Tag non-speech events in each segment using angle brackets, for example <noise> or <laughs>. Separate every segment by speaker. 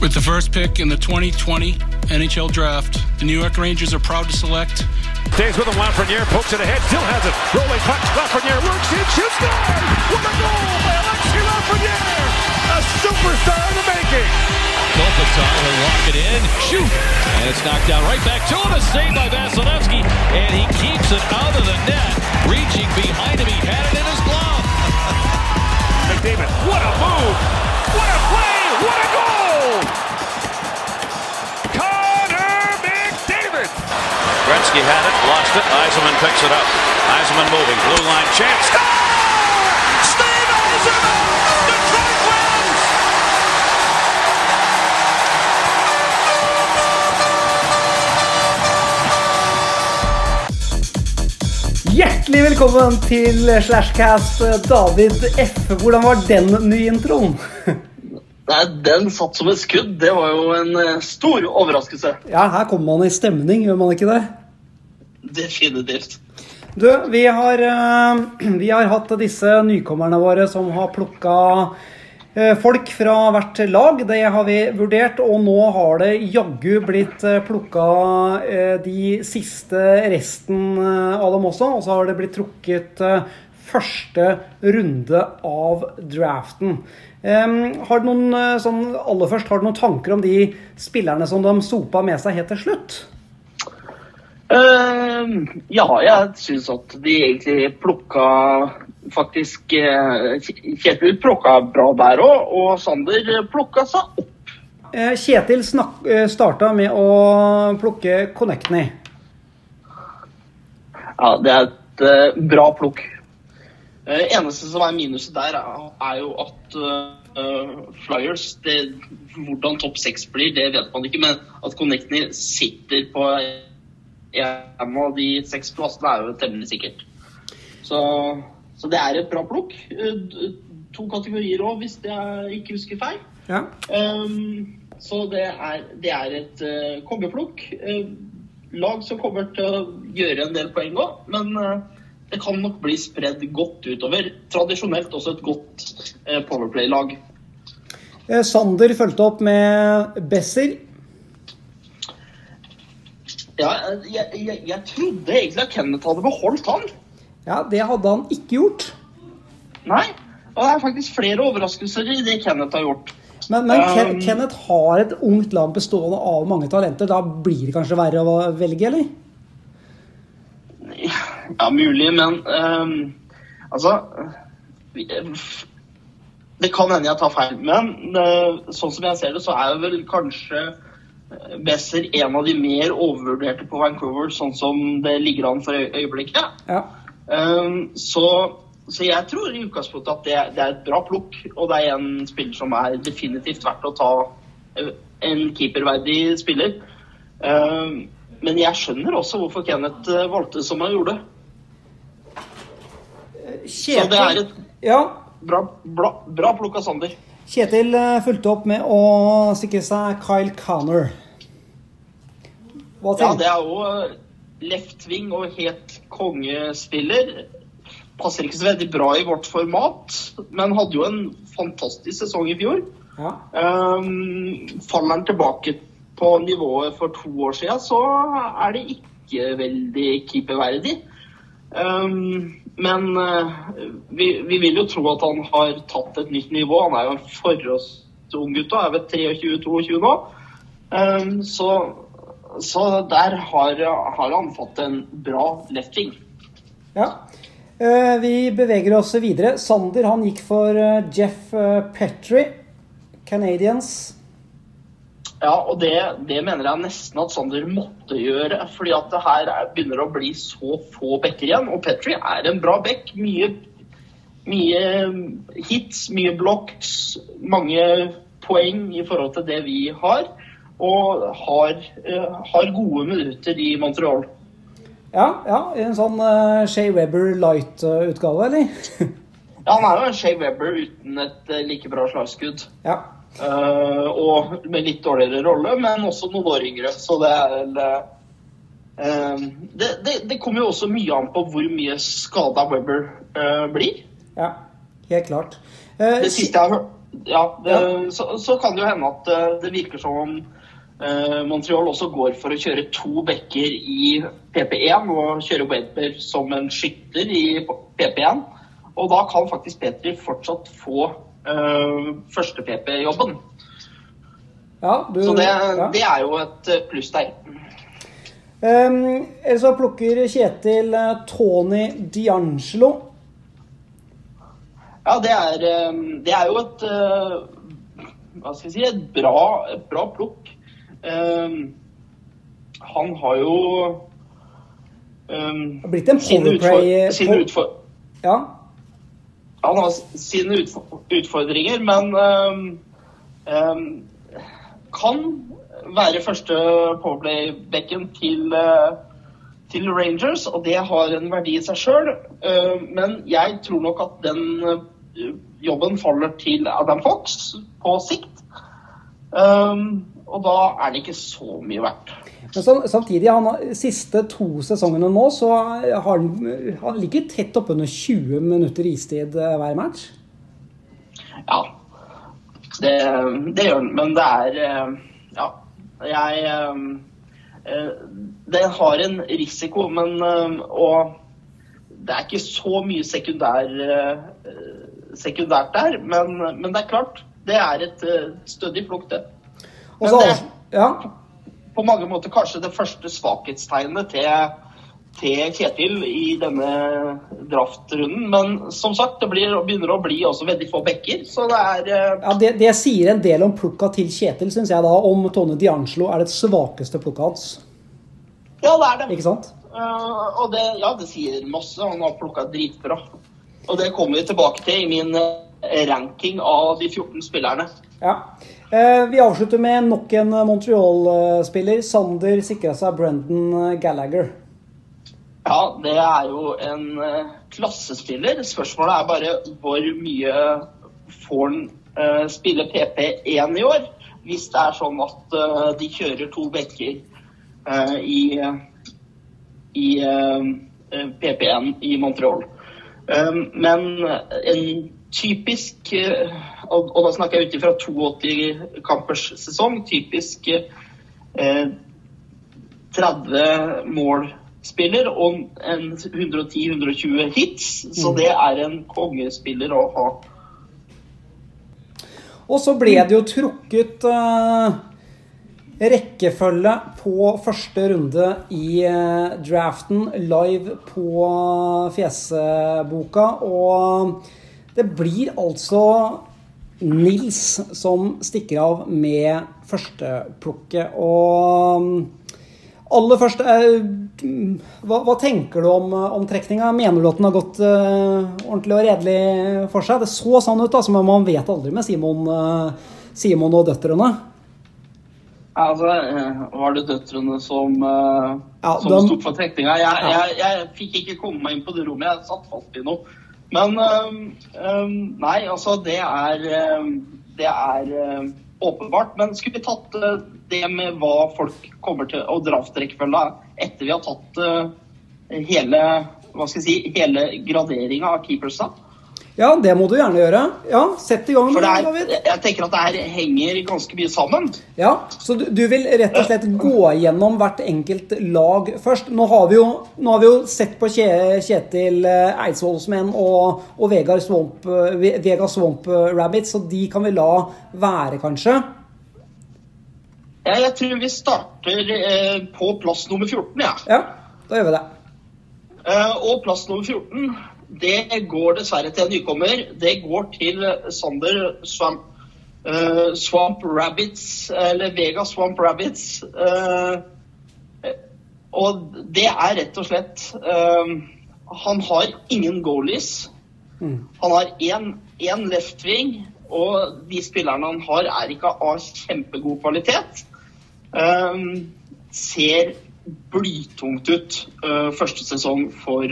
Speaker 1: With the first pick in the 2020 NHL Draft, the New York Rangers are proud to select.
Speaker 2: Stays with him, Lafreniere pokes it ahead, still has it. Rolling puck, Lafreniere works in, shoots, goal! What a goal by Alexi Lafreniere! A superstar in the making!
Speaker 3: Kopitar will lock it in, shoot! And it's knocked down right back to him, a save by Vasilevsky, and he keeps it out of the net. Reaching behind him, he had it in his glove.
Speaker 2: McDavid, what a move! What a play! What a goal! Connor McDavid!
Speaker 4: Gretzky had it, lost it. Eisenman picks it up. Eisenman moving, blue line chance. Score! Steve Eisenman! Detroit wins!
Speaker 5: Hjertelig velkommen til Slashcast David F. Hvordan var den nye introen?
Speaker 6: Den satt som et skudd. Det var jo en eh, stor overraskelse.
Speaker 5: Ja, her kommer man i stemning, gjør man ikke det?
Speaker 6: Definitivt.
Speaker 5: Du, vi har, eh, <clears throat> vi har hatt disse nykommerne våre som har plukka eh, folk fra hvert lag. Det har vi vurdert, og nå har det jaggu blitt plukka de siste resten av dem også. Og så har det blitt trukket første runde av draften. Har du noen, eh, sånn, aller først, har du noen tanker om de spillerne som de sopa med seg helt til slutt?
Speaker 6: Eh, ja, jeg syns at de egentlig plukka faktisk uh, Kjetil plukka bra der òg, og Sander plukka seg opp.
Speaker 5: Uh, Kjetil snak, uh, starta med å plukke Connectney.
Speaker 6: Ja, det er et bra plukk. Det eneste som er minuset der, er, jo at uh, Flyers det, Hvordan topp seks blir, det vet man ikke. Men at Connectney sitter på en av de seks plassene, er jo temmelig sikkert. Så, så det er et bra plukk. Uh, to kategorier òg, hvis jeg ikke husker feil.
Speaker 5: Ja.
Speaker 6: Um, så det er, det er et uh, kongeplukk. lag som kommer til å gjøre en del poeng òg, men det kan nok bli spredd godt utover. Tradisjonelt også et godt eh, Powerplay-lag.
Speaker 5: Eh, Sander fulgte opp med Besser.
Speaker 6: Ja, jeg, jeg, jeg, trodde egentlig at Kenneth hadde beholdt han.
Speaker 5: Ja, det hadde han ikke gjort.
Speaker 6: Nei, og det er faktisk flere overraskelser i det Kenneth har gjort.
Speaker 5: Men, men um, Kenneth har et ungt lag bestående av mange talenter. Da blir det kanskje verre å velge, eller?
Speaker 6: Ja, mulig, men um, altså Det kan hende jeg tar feil, men uh, sånn som jeg ser det, så er vel kanskje Besser en av de mer overvurderte på Vancouver, sånn som det ligger an for øyeblikket.
Speaker 5: Ja.
Speaker 6: Um, så, så, jeg tror i utgangspunktet at det, det, er et bra plukk, og det er en spiller som er definitivt verdt å ta en keeperverdig spiller. Um, men jeg skjønner også hvorfor Kenneth valgte som han gjorde.
Speaker 5: Kjetil,
Speaker 6: så det er et
Speaker 5: ja.
Speaker 6: bra, bra, bra plukk av Sander.
Speaker 5: Kjetil fulgte opp med å sikre seg Kyle Connor. Hva
Speaker 6: ja, det er jo left wing og helt kongespiller. Passer ikke så veldig bra i vårt format, men hadde jo en fantastisk sesong i fjor.
Speaker 5: Ja.
Speaker 6: Um, faller han tilbake på nivået for to år siden, så er det ikke veldig keeperverdig. Um, men uh, vi, vi, vil jo tro at han har tatt et nytt nivå. Han er jo en forholdsvis ung gutt og er vel 23-22 nå. Um, så, så, der har, har, han fått en bra lefting.
Speaker 5: Ja. Uh, vi beveger oss videre. Sander han gikk for uh, Jeff Petrie, Canadians.
Speaker 6: Ja, og det, det, mener jeg nesten at Sander måtte gjøre. fordi at det her begynner å bli så få bekker igjen. Og Petrie er en bra bekk. Mye, mye hits, mye blocks, mange poeng i forhold til det vi har. Og har, uh, har gode minutter i Montreal.
Speaker 5: Ja, ja en sånn uh, Shay Webber light-utgave, eller? <laughs>
Speaker 6: ja, han er jo en Shay Webber uten et uh, like bra slagskudd.
Speaker 5: Ja.
Speaker 6: Uh, og med litt dårligere rolle, men også noen år yngre. Så det er uh, det, det, det, kommer jo også mye an på hvor mye skada Webber uh, blir.
Speaker 5: Ja, helt klart.
Speaker 6: det siste jeg har ja, det, Så, så, kan det jo hende at eh, det virker som om eh, Montreal også går for å kjøre to bekker i PP1 og kjøre Webber som en skytter i PP1. Og da kan faktisk Petri fortsatt få eh, første PP-jobben.
Speaker 5: Ja, du,
Speaker 6: så det,
Speaker 5: ja.
Speaker 6: det, er jo et pluss der.
Speaker 5: Um, eller så plukker Kjetil Tony D'Angelo
Speaker 6: ja, det er, eh, det er jo et eh, Hva skal jeg si et bra, et bra plukk. Um, han har jo
Speaker 5: um, Blitt en powerplay
Speaker 6: sin utfor,
Speaker 5: ja.
Speaker 6: Han har sine utfordringer, men um, um, kan være første powerplay-bekken til uh, til Rangers, og det har en verdi i seg sjøl. Eh, men jeg tror nok at den eh, jobben faller til Adam Fox på sikt. Eh, og da er det ikke så mye verdt.
Speaker 5: Men samtidig, han siste to sesongene nå, så har han, han ligger tett oppunder 20 minutter istid hver match.
Speaker 6: Ja, det, det gjør han. Men det er Ja, jeg Eh, det har en risiko, men eh, og det er ikke så mye sekundær, eh, sekundært der. Men, men, det er klart, det er et stødig plukk, det. Men det ja. På mange måter kanskje det første svakhetstegnet til, til Kjetil i denne draftrunden. Men som sagt, det blir, begynner å bli også veldig få bekker, så det er
Speaker 5: Ja, det, det sier en del om plukka til Kjetil, syns jeg da. Om Tone Diangelo er det svakeste plukka hans.
Speaker 6: Ja, det er det.
Speaker 5: Ikke sant?
Speaker 6: Uh, og det, ja, det sier masse. Han har plukka dritbra. Og det kommer vi tilbake til i min eh, ranking av de 14 spillerne.
Speaker 5: Ja. Uh, vi avslutter med nok en Montreal-spiller. Sander sikra seg Brendan Gallagher.
Speaker 6: Ja, det er jo en klassespiller. Spørsmålet er bare hvor mye får han spille PP1 i år? Hvis det er sånn at de kjører to bekker Eh, i, i PP1 eh, i Montreal. Eh, men en typisk Og, da snakker jeg ut ifra 82 kampers sesong. Typisk 30 målspiller og en 110-120 hits. Så mm. det er en kongespiller å ha.
Speaker 5: Og så ble det jo trukket eh, rekkefølge på første runde i eh, draften live på fjeseboka. Og det blir altså Nils som stikker av med førsteplukket. Og mm, aller først, eh, hva, hva, tenker du om, om trekninga? Mener du at den har gått uh, ordentlig og redelig for seg? Det så sånn ut, da, som man vet aldri med Simon, Simon og døtrene.
Speaker 6: Altså, eh, var det døtrene som, ja, som de... sto for trekninga? Jeg, ja. jeg, jeg, fikk ikke komme meg inn på det rommet, jeg satt fast i noe. Men um, um, nei, altså det er, um, det er åpenbart. Men skulle vi tatt uh, det med hva folk kommer til å draftrekkefølge etter vi har tatt uh, hele hva skal jeg si, hele graderinga av keepersa?
Speaker 5: Ja, det må du gjerne gjøre. Ja, Sett i gang.
Speaker 6: For er, jeg tenker at det her henger ganske mye sammen.
Speaker 5: Ja, Så du, du, vil rett og slett gå gjennom hvert enkelt lag først. Nå har vi jo, har vi jo sett på Kjetil eh, Eidsvollsmenn og, og Vegard Swamp, eh, Vega Swamp eh, Rabbit, så de kan vi la være, kanskje?
Speaker 6: Ja, jeg tror vi starter på plass nummer 14, ja.
Speaker 5: ja. Da gjør vi det.
Speaker 6: Eh, og plass nummer 14 det går dessverre til en nykommer. Det går til Sander Swamp, uh, Swamp Rabbits, eller Vega Swamp Rabbits. Uh, og det er rett og slett uh, Han har ingen goalies. Mm. Han har én left wing, og de spillerne han har, er ikke av kjempegod kvalitet. ser blytungt ut første sesong for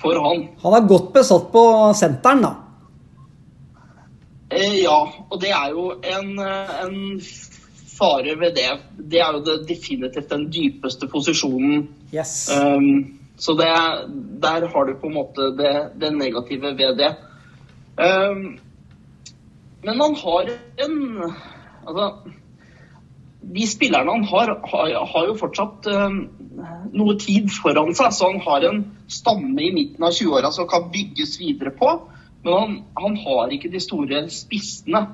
Speaker 6: for han.
Speaker 5: Han er godt besatt på senteren, da.
Speaker 6: Eh, ja, og det er jo en, eh, en, fare ved det. Det er jo det, definitivt den dypeste posisjonen.
Speaker 5: Yes.
Speaker 6: Um, så det, der har du på en måte det, det negative ved det. Um, men han har en Altså De spillerne han har, har, har jo fortsatt øh, noe tid foran seg. Så han har en stamme i midten av 20-åra som kan bygges videre på. Men han, han har ikke de store spissene.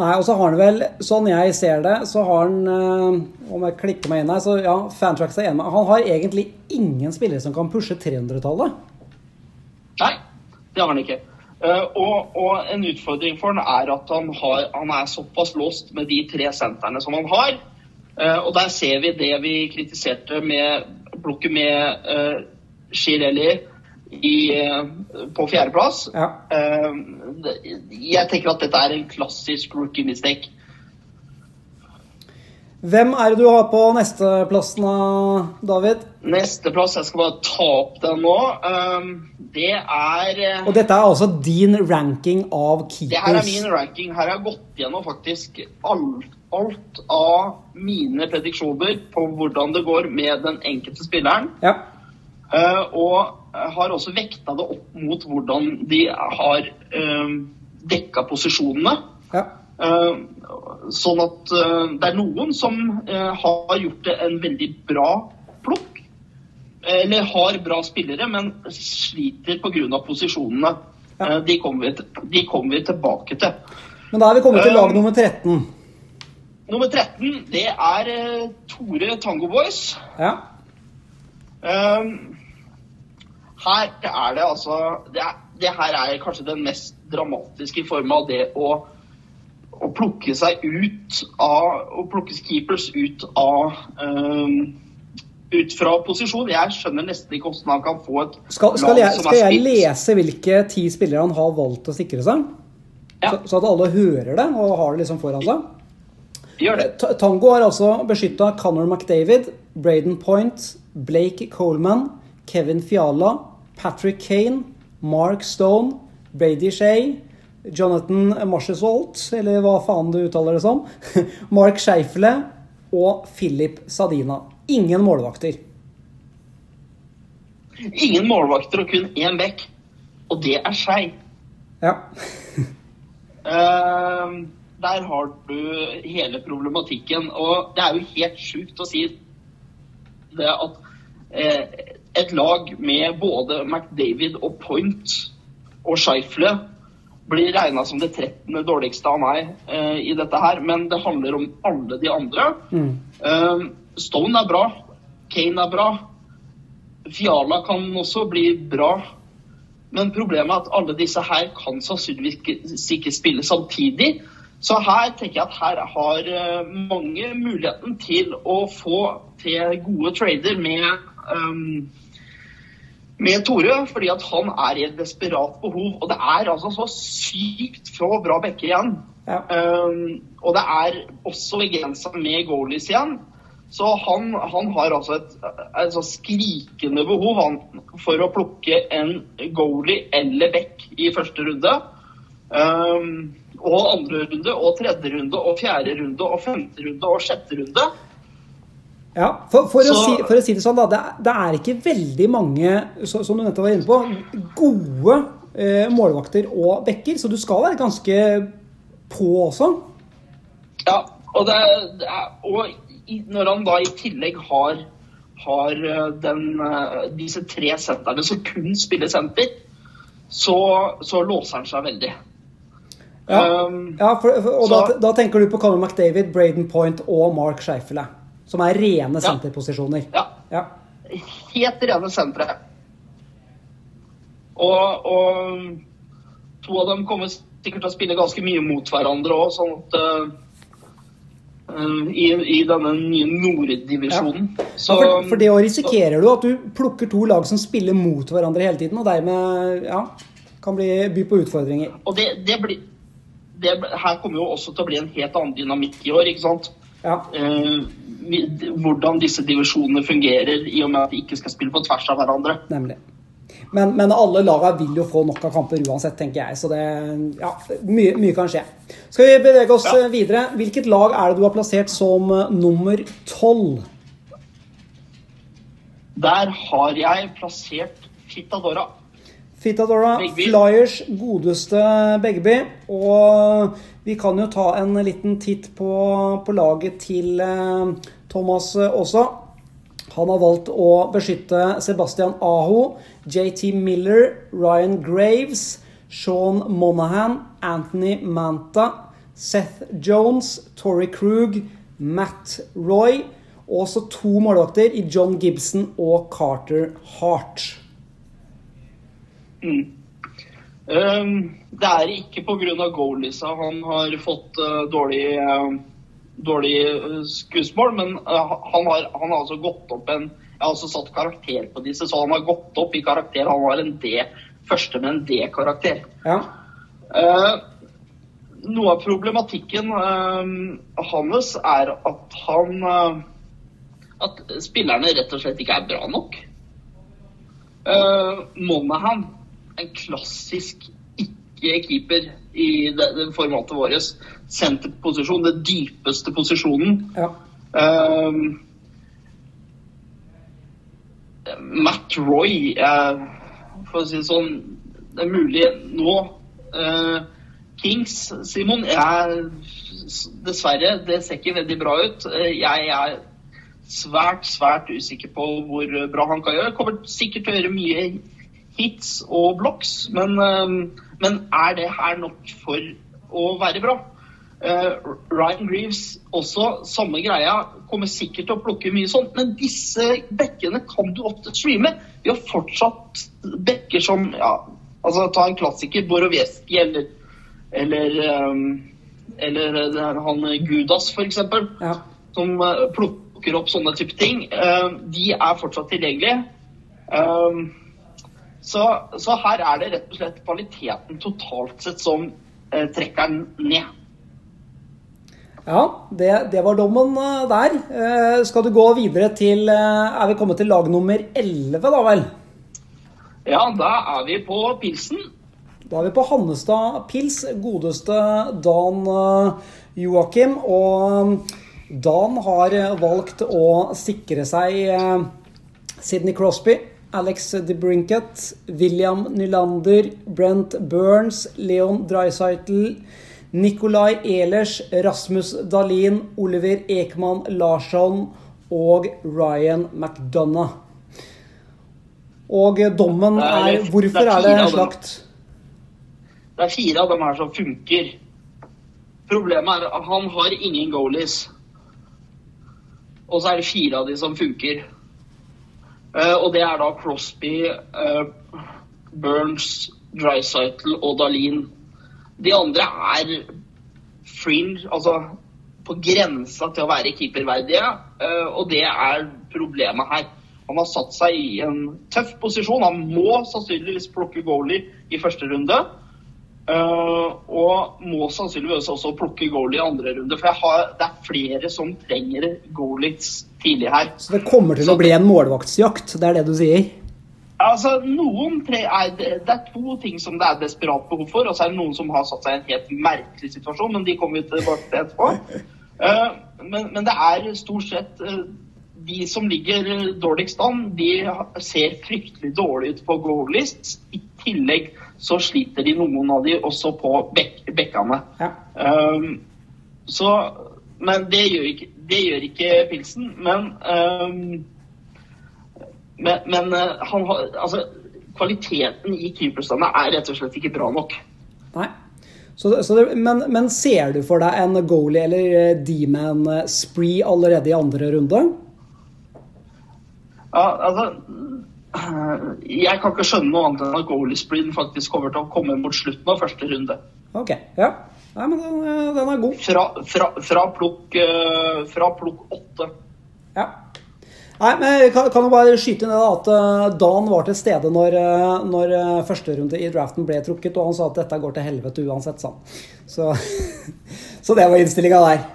Speaker 5: Nei, og så har han vel, sånn jeg ser det, så har han øh, Om jeg klikker meg inn her, så ja, Fantrax er enig med Han har egentlig ingen spillere som kan pushe 300-tallet.
Speaker 6: Nei, det har han ikke. Eh, og, og, en utfordring for han er at han, har, han, er såpass låst med de tre sentrene som han har. Uh, og der ser vi det vi kritiserte med plukket med uh, Shirelli uh, på fjerdeplass.
Speaker 5: Ja.
Speaker 6: jeg tenker at dette er en klassisk rookie mistake.
Speaker 5: Hvem er det du har på nesteplassen, David?
Speaker 6: Nesteplass, jeg skal bare ta opp den nå. Um, det er
Speaker 5: uh, Og dette er altså din ranking av keepers?
Speaker 6: Det her er min ranking. Her har jeg gått gjennom faktisk alt, alt av mine prediksjoner på hvordan det går med den enkelte spilleren.
Speaker 5: Ja.
Speaker 6: Uh, og har også vekta det opp mot hvordan de har um, dekka posisjonene.
Speaker 5: Ja.
Speaker 6: Sånn at uh, det er noen som uh, har gjort det en veldig bra plukk. Eller har bra spillere, men sliter pga. posisjonene.
Speaker 5: Ja.
Speaker 6: De, kommer vi, de kommer vi tilbake til.
Speaker 5: Men da er vi kommet til lag nummer 13.
Speaker 6: Nummer 13, det er Tore Tango Boys.
Speaker 5: Ja.
Speaker 6: her er det altså det, er, det her er kanskje den mest dramatiske formen av det å å plukke seg ut av Å plukke keepers ut av um, ut fra posisjon. Jeg skjønner nesten ikke hvordan han kan få et
Speaker 5: Skal, skal jeg, skal jeg lese hvilke ti spillere han har valgt å sikre seg?
Speaker 6: Ja.
Speaker 5: Så, så, at alle hører det og har det liksom foran seg?
Speaker 6: Gjør det.
Speaker 5: Tango har altså beskytta Conor McDavid, Braden Point, Blake Coleman, Kevin Fiala, Patrick Kane, Mark Stone, Brady Shea Jonathan Marchesholt, eller hva faen du uttaler det som. <laughs> Mark Scheifele og Philip Sadina. Ingen målvakter.
Speaker 6: Ingen målvakter og kun én bekk. Og det er Skei.
Speaker 5: Ja.
Speaker 6: uh, <laughs> der har du hele problematikken. Og det er jo helt sjukt å si det at uh, et lag med både McDavid og Point og Scheifele blir regna som det 13. dårligste av meg uh, i dette her, men det handler om alle de andre.
Speaker 5: Mm.
Speaker 6: Uh, Stone er bra. Kane er bra. Fiala kan også bli bra. Men problemet er at alle disse her kan sannsynligvis ikke spille samtidig. Så her tenker jeg at her har uh, mange muligheten til å få til gode trader med um, med Tore, fordi at han er i et desperat behov. Og det er altså så sykt få bra backer igjen.
Speaker 5: Ja.
Speaker 6: Um, og det er også begrensa med goalies igjen. Så han, han har altså et, et så skrikende behov han, for å plukke en goalie eller back i første runde. Um, og andre runde, og tredje runde, og fjerde runde, og femte runde og sjette runde.
Speaker 5: Ja, for, for,
Speaker 6: Så-
Speaker 5: å si, for å si det sånn, da. Det, er- det er ikke veldig mange, så, som du nettopp var inne på, gode eh, målvakter og bekker. Så du skal være ganske på også.
Speaker 6: Ja, og, det, og når han da i tillegg har, har eh, den, eh, disse tre sentrene som kun spiller senter, så, så låser han seg veldig.
Speaker 5: Ja,
Speaker 6: Um,
Speaker 5: ja for, for, og da, da tenker du på Conor McDavid, Braden Point og Mark Scheifele. Som er rene
Speaker 6: Ja.
Speaker 5: senterposisjoner.
Speaker 6: Ja,
Speaker 5: Ja.
Speaker 6: helt rene sentre. Og, og to av dem kommer sikkert til å spille ganske mye mot hverandre òg, sånn at eh, i, I denne nye norddivisjonen. Så
Speaker 5: Ja, for, for det å risikerer du at du plukker to lag som spiller mot hverandre hele tiden, og dermed ja, kan bli, by på utfordringer.
Speaker 6: Og det, det blir det, Her kommer jo også til å bli en helt annen dynamikk i år. ikke sant?
Speaker 5: Ja.
Speaker 6: Eh, hvordan disse divisjonene fungerer i og med at de ikke skal spille på tvers av hverandre.
Speaker 5: Nemlig. Men, men alle lagene vil jo få nok av kamper uansett, tenker jeg. Så det, ja, mye, mye kan skje. Skal vi bevege oss
Speaker 6: Ja.
Speaker 5: eh, videre? Hvilket lag er det du har plassert som eh, nummer tolv?
Speaker 6: Der har jeg plassert Fitadora.
Speaker 5: Fitadora. Flyers godeste Begby. Og vi kan jo ta en liten titt på, på laget til eh, Thomas også. Han har valgt å beskytte Sebastian Aho, JT Miller, Ryan Graves, Sean Monahan, Anthony Manta, Seth Jones, Torrey Krug, Matt Roy og også to målvakter i John Gibson og Carter Hart.
Speaker 6: Um, det er ikke pga. goalisa han har fått uh, dårlig, uh, dårlig uh, skussmål, men han, har, han har altså gått opp en Jeg har også satt karakter på disse, så han har gått opp i karakter. Han var en D, første med en D-karakter.
Speaker 5: Ja.
Speaker 6: Noe av problematikken hans er at han At spillerne rett og slett ikke er bra nok. Uh, Monahan, en klassisk ikke-keeper i det, det formatet vårt. Senterposisjon, den dypeste posisjonen.
Speaker 5: ja.
Speaker 6: Uh, Matt Roy eh, For å si det sånn Det er mulig nå eh, Kings, Simon jeg, Dessverre, det ser ikke veldig bra ut. Eh, Jeg er svært, svært usikker på hvor bra han kan gjøre. Kommer sikkert til å gjøre mye hits og blocks, men, eh, men er det her nok for å være bra? Uh, Ryan Greaves også, samme greia, kommer sikkert til å plukke mye sånt. Men disse bekkene kan du ofte streame. Vi har fortsatt bekker som ja, altså Ta en klassiker, Boroveski eller eller, um, eller her, han Gudas, f.eks.
Speaker 5: Ja.
Speaker 6: Som uh, plukker opp sånne type ting. Uh, de er fortsatt tilgjengelige. Eh, så, så her er det rett og slett kvaliteten totalt sett som eh, trekker den ned.
Speaker 5: Ja, det, det var dommen eh, der. Eh, skal du gå videre til eh, Er vi kommet til lag nummer 11, da vel?
Speaker 6: Ja, da er vi på pilsen.
Speaker 5: Da er vi på Hannestad Pils, godeste Dan eh, Joakim. Og Dan har eh, valgt å sikre seg Sidney Crosby, Alex DeBrinket, William Nylander, Brent Burns, Leon Dreisaitl, Nikolai Ehlers, Rasmus Dahlin, Oliver Ekman Larsson og Ryan McDonough. Og dommen
Speaker 6: er-
Speaker 5: Hvorfor
Speaker 6: er
Speaker 5: det
Speaker 6: fire
Speaker 5: slakt?
Speaker 6: Det er fire av dem her som funker. Problemet er at han har ingen goalies. Og så er det fire av de som funker. Eh, og det er da Crosby, eh, Burns, Dreisaitl og Dahlin. De andre er fringe, altså på grensa til å være keeperverdige. eh, og det er problemet her. Han har satt seg i en tøff posisjon. Han må sannsynligvis plukke goalie i første runde. Og må sannsynligvis også plukke goalie i andre runde. For har, det er flere som trenger goalies tidlig her.
Speaker 5: Så det kommer til å bli en målvaktsjakt, det er det du sier?
Speaker 6: Altså, noen tre er, det er to ting som det er desperat behov for, og så er det noen som har satt seg i en helt merkelig situasjon, men de kommer vi tilbake til etterpå. Uh, <laughs> men, men det er stort sett uh, de som ligger dårligst an, de ser fryktelig dårlig ut på goal-list. I tillegg så sliter de noen av de også på bek bekkene.
Speaker 5: Ja.
Speaker 6: Um, så, men det gjør ikke, det gjør ikke pilsen. Men, um, men, men uh, han har, altså, kvaliteten i keeperstanden er rett og slett ikke bra nok.
Speaker 5: Nei. Så, så det, men, men ser du for deg en goalie eller eh, D-man eh, spree allerede i andre runde?
Speaker 6: Ja, altså, jeg kan ikke skjønne noe annet enn at goalie-spreen faktisk kommer til å komme mot slutten av første runde.
Speaker 5: Ok, ja. Nei, men den, eh, den er god.
Speaker 6: Fra, fra, fra plukk uh, fra plukk åtte.
Speaker 5: Ja. Nei, men jeg kan, kan jo bare skyte da, at eh, Dan var til stede når, eh, når eh, første runde i draften ble trukket, og han sa at dette går til helvete uansett, sa han. Så, <laughs> så det var innstillinga der.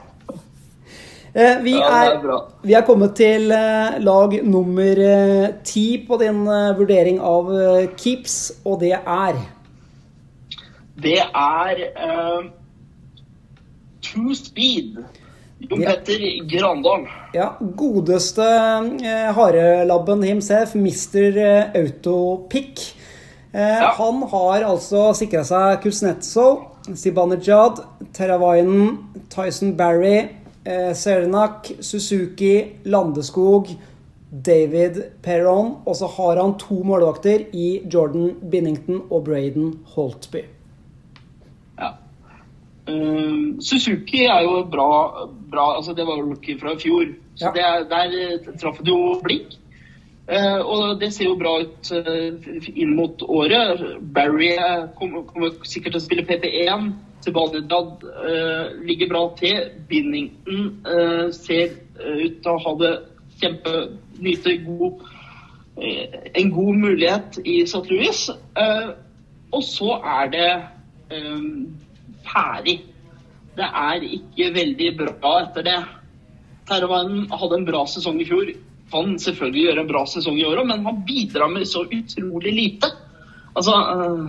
Speaker 5: Eh, Vi,
Speaker 6: er
Speaker 5: vi er kommet til eh, lag nummer eh, ti på din eh, vurdering av eh, keeps, og det er
Speaker 6: Det er uh, True Speed. Jon
Speaker 5: Ja.
Speaker 6: Petter Grandal.
Speaker 5: Ja, godeste eh, harelabben himself, Mr. eh, Autopick. Eh, Han har altså sikra seg Kuznetsov, Sibanejad, Teravainen, Tyson Barry, eh, Serenak, Suzuki, Landeskog, David Perron. Og så har han to målvakter i Jordan Binnington og Braden Holtby.
Speaker 6: Eh, Suzuki er jo bra, bra altså Det var jo rookie fra i fjor. Så
Speaker 5: Ja.
Speaker 6: det er, der eh, traff det jo blink. Uh, og det ser jo bra ut uh, inn mot året. Barry kommer, kommer sikkert til å spille PP1. Sebastian uh, ligger bra til. Binnington ser ut til å ha det kjempe Nyte god, en god mulighet i St. Louis. Og så er det eh, ferdig. Det er ikke veldig bra etter det. Terravainen hadde en bra sesong i fjor. Kan selvfølgelig gjøre en bra sesong i år òg, men han bidrar med så utrolig lite. Altså, øh,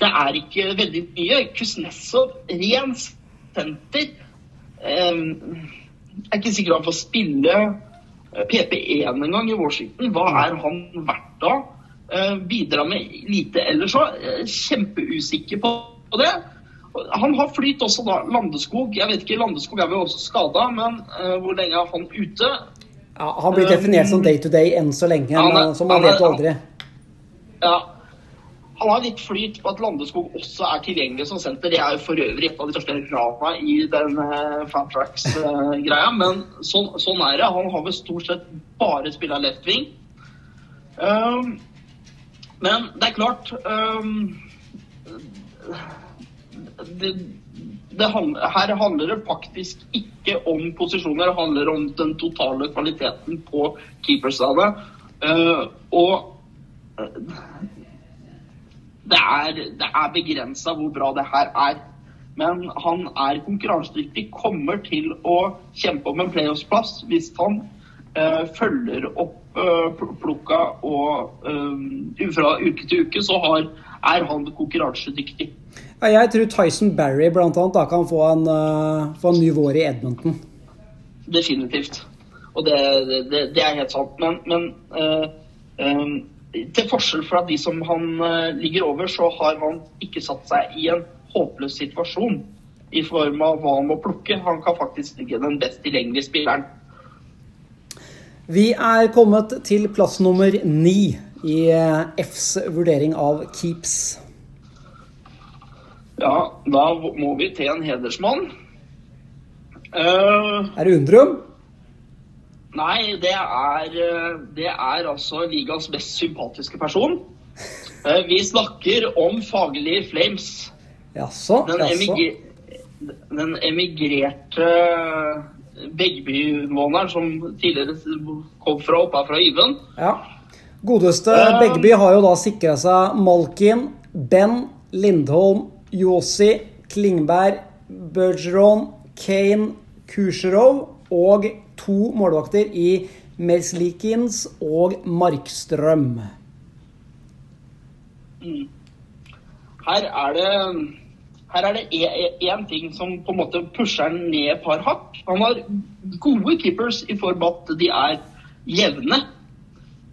Speaker 6: det er ikke veldig mye. Kuznetsov, ren senter. jeg er ikke sikker han får spille øh, PP1 en gang i Washington. Hva er han verdt da? Bidrar med lite ellers òg. Kjempeusikker på på det. Han har flyt også da. Landeskog. Jeg vet ikke, Landeskog er vel også skada, men uh, hvor lenge er han ute?
Speaker 5: Ja, han blir definert som day to day enn så lenge,
Speaker 6: er-
Speaker 5: men som man vet aldri.
Speaker 6: Ja. Han har litt flyt på at Landeskog også er tilgjengelig som senter. Det er jo for øvrig et av de største rana i den uh, Fantrax-greia, men sånn, sånn er det. Han har vel stort sett bare spilla left wing. Um, men det er klart um, det, det handler, Her handler det faktisk ikke om posisjoner, det handler om den totale kvaliteten på keeperstene. Uh, og uh, det er, det er begrensa hvor bra det her er. Men han er konkurransedyktig, kommer til å kjempe om en playoffsplass hvis han uh, følger opp uh, plukka og eh, fra uke til uke, så har, er han konkurransedyktig.
Speaker 5: Ja, jeg tror Tyson Barry blant annet da kan få en, uh, få en ny vår i Edmonton.
Speaker 6: Definitivt. Og det, det, det er helt sant. Men, men uh, um, til forskjell fra de som han uh, ligger over, så har han ikke satt seg i en håpløs situasjon i form av hva han må plukke. Han kan faktisk ligge den best tilgjengelige spilleren.
Speaker 5: Vi er kommet til plass nummer ni i Fs vurdering av keeps.
Speaker 6: Ja, da må vi til en hedersmann. Uh,
Speaker 5: Er det Undrum?
Speaker 6: Nei, det er, eh, det er altså ligas mest sympatiske person. Uh, Vi snakker om Fagerli Flames.
Speaker 5: Jaså?
Speaker 6: Den, emigre, den emigrerte Begby-måneren som tidligere kom fra oppe fra Yven.
Speaker 5: Ja. Godeste
Speaker 6: uh,
Speaker 5: Begby har jo da sikra seg Malkin, Ben, Lindholm, Josi, Klingberg, Bergeron, Kane, Kusjerov og to målvakter i Merslikins og Markstrøm.
Speaker 6: Her er det her er det én ting som på en måte pusher den ned et par hakk. Han har gode keepers i form av at de er jevne.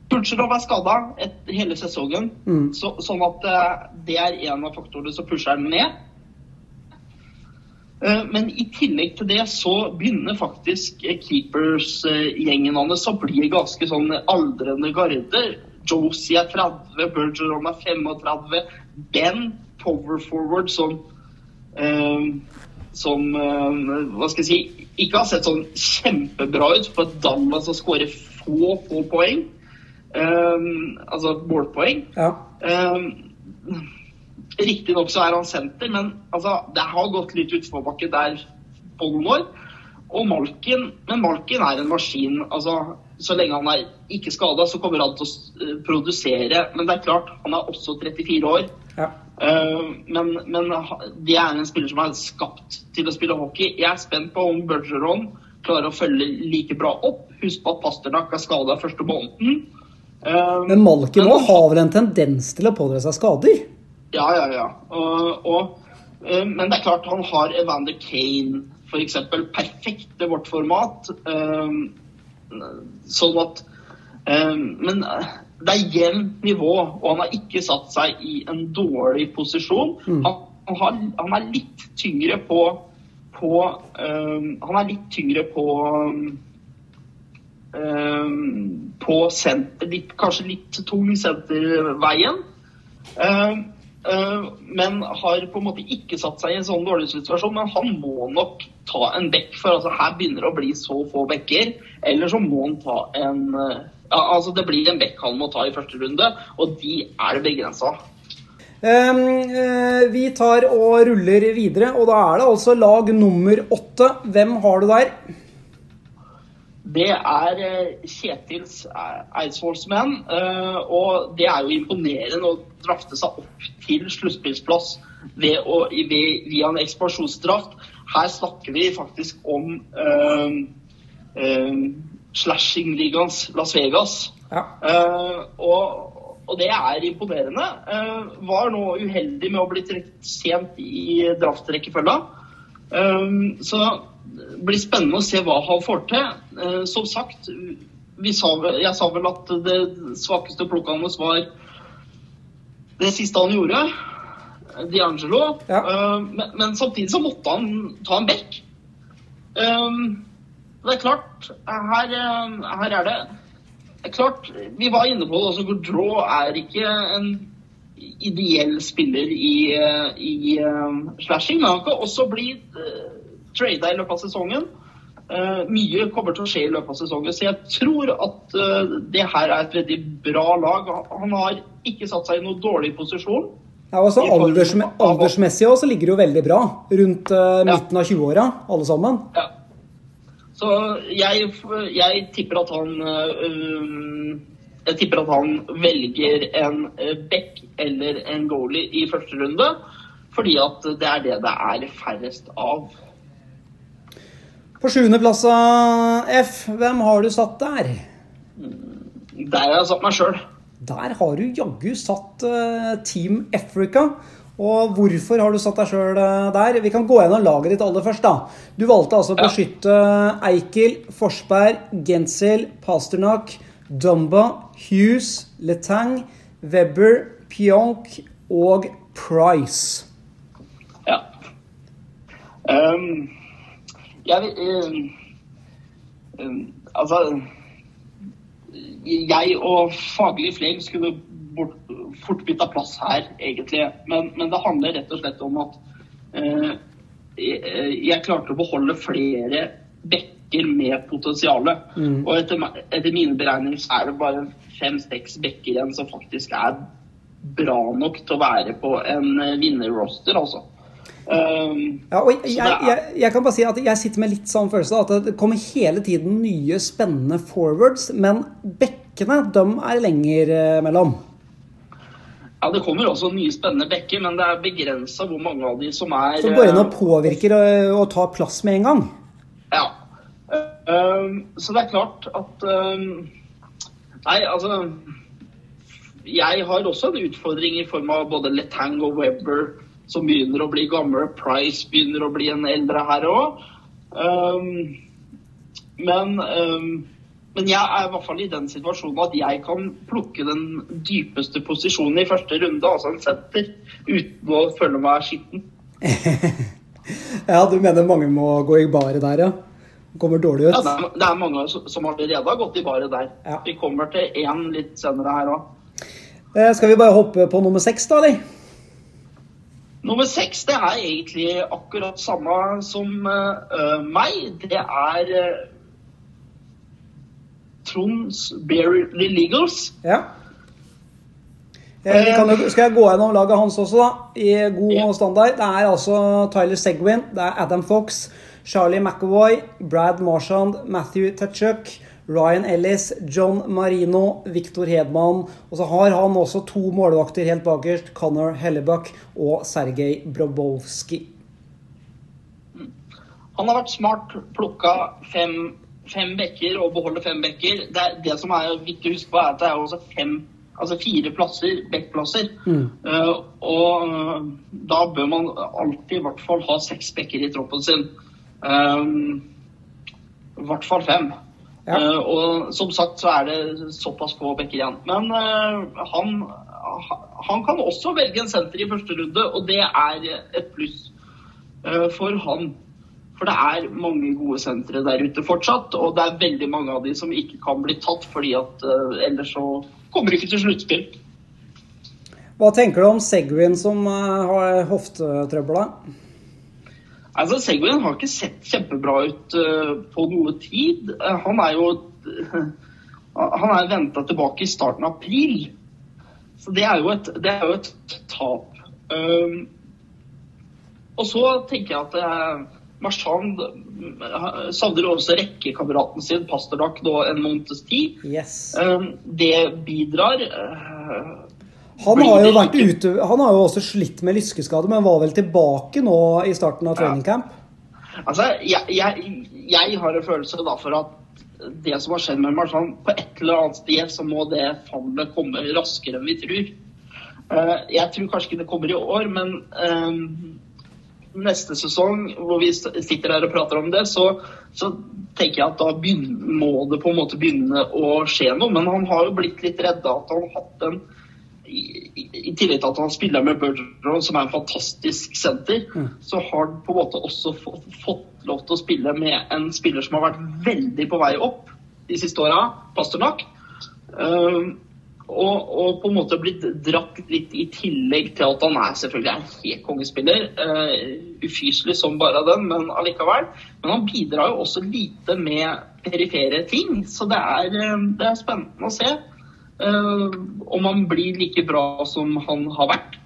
Speaker 6: Putsjerov er skada hele sesongen, så, sånn at eh, det er en av faktorene som pusher den ned. Eh, Men i tillegg til det så begynner faktisk eh, keepers-gjengen hans å bli ganske sånn aldrende garder. Josie er 30, Bergeron er 35, Ben power forward som som hva skal jeg si ikke har sett sånn kjempebra ut for et Dallas som skårer få, få poeng. Eh, altså målpoeng.
Speaker 5: Ja.
Speaker 6: Um, Riktignok så er han senter, men altså, det har gått litt utforbakke der på noen år. Og Malkin, men Malkin er en maskin. altså Så lenge han er ikke skada, så kommer han til å eh, produsere. Men det er klart, han er også 34 år.
Speaker 5: ja.
Speaker 6: Uh, men, men det er en spiller som er skapt til å spille hockey. Jeg er spent på om Bergeron klarer å følge like bra opp. Husk på at Pasternak er skada første måneden. Eh,
Speaker 5: Men Malkin
Speaker 6: men-
Speaker 5: òg har vel en tendens til å pådra seg skader?
Speaker 6: Ja, ja, ja. Og, og, eh, men det er klart han har Evander Kane, f.eks. Perfekt i vårt format. Eh, sånn at eh, Men eh, det er jevnt nivå, og han har ikke satt seg i en dårlig posisjon. Han, han, har, han er litt tyngre på, på um, Han er litt tyngre på um, på senter, litt, kanskje litt tung senterveien. Um, uh, men har på en måte ikke satt seg i en sånn dårlig situasjon. Men han må nok ta en bekk, for altså, her begynner det å bli så få bekker. Eller så må han ta en uh, ja, altså Det blir en bekk han må ta i første runde, og de er det begrensa.
Speaker 5: Um, uh, vi tar og ruller videre, og da er det altså lag nummer åtte. Hvem har du der?
Speaker 6: Det er uh, Kjetils Eidsvollsmenn, uh, og det er jo imponerende å drafte seg opp til sluttspillsplass via en ekspansjonsdraft. Her snakker vi faktisk om slashing-ligaens Las Vegas.
Speaker 5: Ja.
Speaker 6: Uh, og, og, det er imponerende. Uh, var nå uheldig med å bli trukket sent i draftrekkefølga. Så blir spennende å se hva han får til. Uh, som sagt, sa, jeg sa vel at det svakeste plukket hans var det siste han gjorde. D'Angelo.
Speaker 5: Ja.
Speaker 6: Men, men, samtidig så måtte han ta en bekk. Um, det er klart, her, her, er det det er klart, Vi var inne på det altså Gaudreau er ikke en ideell spiller i, i uh, slashing. Men han kan også bli uh, trada i løpet av sesongen. Uh, mye kommer til å skje i løpet av sesongen. Så jeg tror at uh, det her er et veldig bra lag. Han har ikke satt seg i noen dårlig posisjon.
Speaker 5: Ja, altså alders, Aldersmessig også ligger det jo veldig bra. Rundt uh, midten av 20-åra, alle sammen.
Speaker 6: Ja. Så jeg, jeg, tipper at han Jeg tipper at han velger en back eller en goalie i første runde. Fordi at det er det det er færrest av.
Speaker 5: På sjuendeplass av F, hvem har du satt der?
Speaker 6: Der har jeg satt meg sjøl.
Speaker 5: Der har du jaggu satt uh, Team Africa. Og hvorfor har du satt deg sjøl der? Vi kan gå gjennom laget ditt aller først. da. Du valgte altså å beskytte Eikel, Forsberg, Gensel, Pasternak, Dumba, Hughes, Letang, Webber, Pionk og Price.
Speaker 6: Ja. Um, jeg øh, øh, Altså Jeg og faglig flere skulle bort, fort bytta plass her, egentlig. Men, men, det handler rett og slett om at øh, jeg, klarte å beholde flere bekker med potensial. Mm. Og etter, etter, mine beregninger så er det bare fem-seks bekker igjen som faktisk er bra nok til å være på en vinnerroster, altså.
Speaker 5: Um, ja, og jeg, jeg, jeg, kan bare si at jeg sitter med litt sånn følelse at det kommer hele tiden nye spennende forwards, men bekkene de er lenger mellom.
Speaker 6: Ja, Det kommer også nye spennende bekker, men det er begrensa hvor mange av de som er
Speaker 5: Som går inn og påvirker og tar plass med en gang?
Speaker 6: Ja. Um, så det er klart at um, Nei, altså Jeg har også en utfordring i form av både Letang og Webber som begynner å bli gamle. Price begynner å bli en eldre her òg. Um, men men jeg er i hvert fall i den situasjonen at jeg kan plukke den dypeste posisjonen i første runde, altså en senter, uten å føle meg skitten. <laughs>
Speaker 5: ja, du mener mange må gå i baret der, ja? Kommer dårlig ut?
Speaker 6: Ja, det er, det er mange som allerede har gått i baret der. Ja. Vi kommer til én litt senere her òg.
Speaker 5: Eh, skal vi bare hoppe på nummer seks, da, eller?
Speaker 6: Nummer seks det er egentlig akkurat samme som uh, meg. Det er uh, Tronds Barely Legals.
Speaker 5: Ja. Jeg kan, skal jeg gå gjennom laget hans også, da? I god ja. standard. Det er altså Tyler Segwin, det er Adam Fox, Charlie McAvoy, Brad Marshand, Matthew Tetchuk, Ryan Ellis, John Marino, Victor Hedman. Og så har han også to målvakter helt bakerst, Connor Hellebuck og Sergej Brobowski.
Speaker 6: Han har vært smart, plukka fem fem bekker og beholder fem bekker. Det, det, som er viktig å huske på, er at det er også fem, altså fire plasser, bekkplasser. Mm. Uh, og uh, da bør man alltid i hvert fall ha seks bekker i troppen sin. Um, I hvert fall fem.
Speaker 5: Ja.
Speaker 6: Eh, og som sagt så er det såpass få bekker igjen. Men eh, han, han kan også velge en senter i første runde, og det er et pluss eh, for han. For det er mange gode sentre der ute fortsatt, og det er veldig mange av de som ikke kan bli tatt, fordi at ellers så kommer de ikke til sluttspill.
Speaker 5: Hva tenker du om Segwin som har hoftetrøbbel?
Speaker 6: Altså, Segwin har ikke sett kjempebra ut eh, på noe tid. Eh, han er jo <laughs> Han er venta tilbake i starten av april. Så det er jo et, det er jo et tap. Um, og så tenker jeg at uh, Marchand uh, savner også rekkekameraten sin, Pasternak, nå en måneds tid.
Speaker 5: Yes.
Speaker 6: Um, det bidrar. Uh,
Speaker 5: Han har jo vært ute Han har jo også slitt med lyskeskade, men var vel tilbake nå i starten av training camp?
Speaker 6: Altså, jeg, jeg, jeg har en følelse da for at det som har skjedd med Marchand, på et eller annet sted så må det fallet komme raskere enn vi tror. Eh, jeg tror kanskje ikke det kommer i år, men eh, neste sesong hvor vi sitter her og prater om det, så, så tenker jeg at da begynner, må det på en måte begynne å skje noe. Men han har jo blitt litt redda at han har hatt en i, tillegg til at han spiller med Bergeron, som er en fantastisk senter, så har han på en måte også fått, fått lov til å spille med en spiller som har vært veldig på vei opp de siste åra, Pasternak. Um, og, og på en måte blitt dratt litt i tillegg til at han er selvfølgelig en helt kongespiller. Uh, ufyselig som bare den, men allikevel. Men han bidrar jo også lite med perifere ting, så det er, uh, det er spennende å se. Uh, om han blir like bra som han har vært.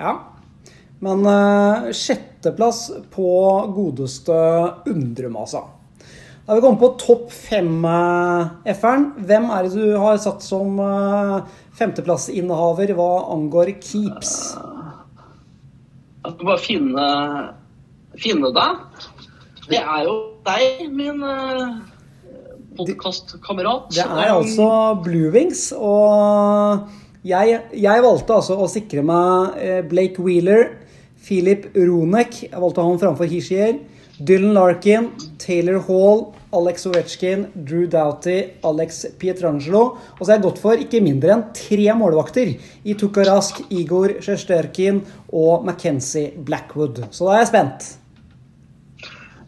Speaker 5: Ja. Men uh, sjetteplass på godeste Undremasa. Da har vi kommet på topp fem-F-eren. Hvem er det du har satt som uh, femteplassinnehaver hva angår keeps?
Speaker 6: Jeg skal bare finne, finne deg. Det er jo deg, min uh, podkastkamerat.
Speaker 5: Det er altså Blue Wings, og jeg, jeg valgte altså å sikre meg eh, Blake Wheeler, Philip Ronek, jeg valgte han framfor Hishier, Dylan Larkin, Taylor Hall, Alex Ovetsjkin, Drew Doughty, Alex Pietrangelo. Og så har jeg gått for ikke mindre enn tre målvakter i Tukarask, Igor Sjesterkin og Mackenzie Blackwood. Så da er jeg spent.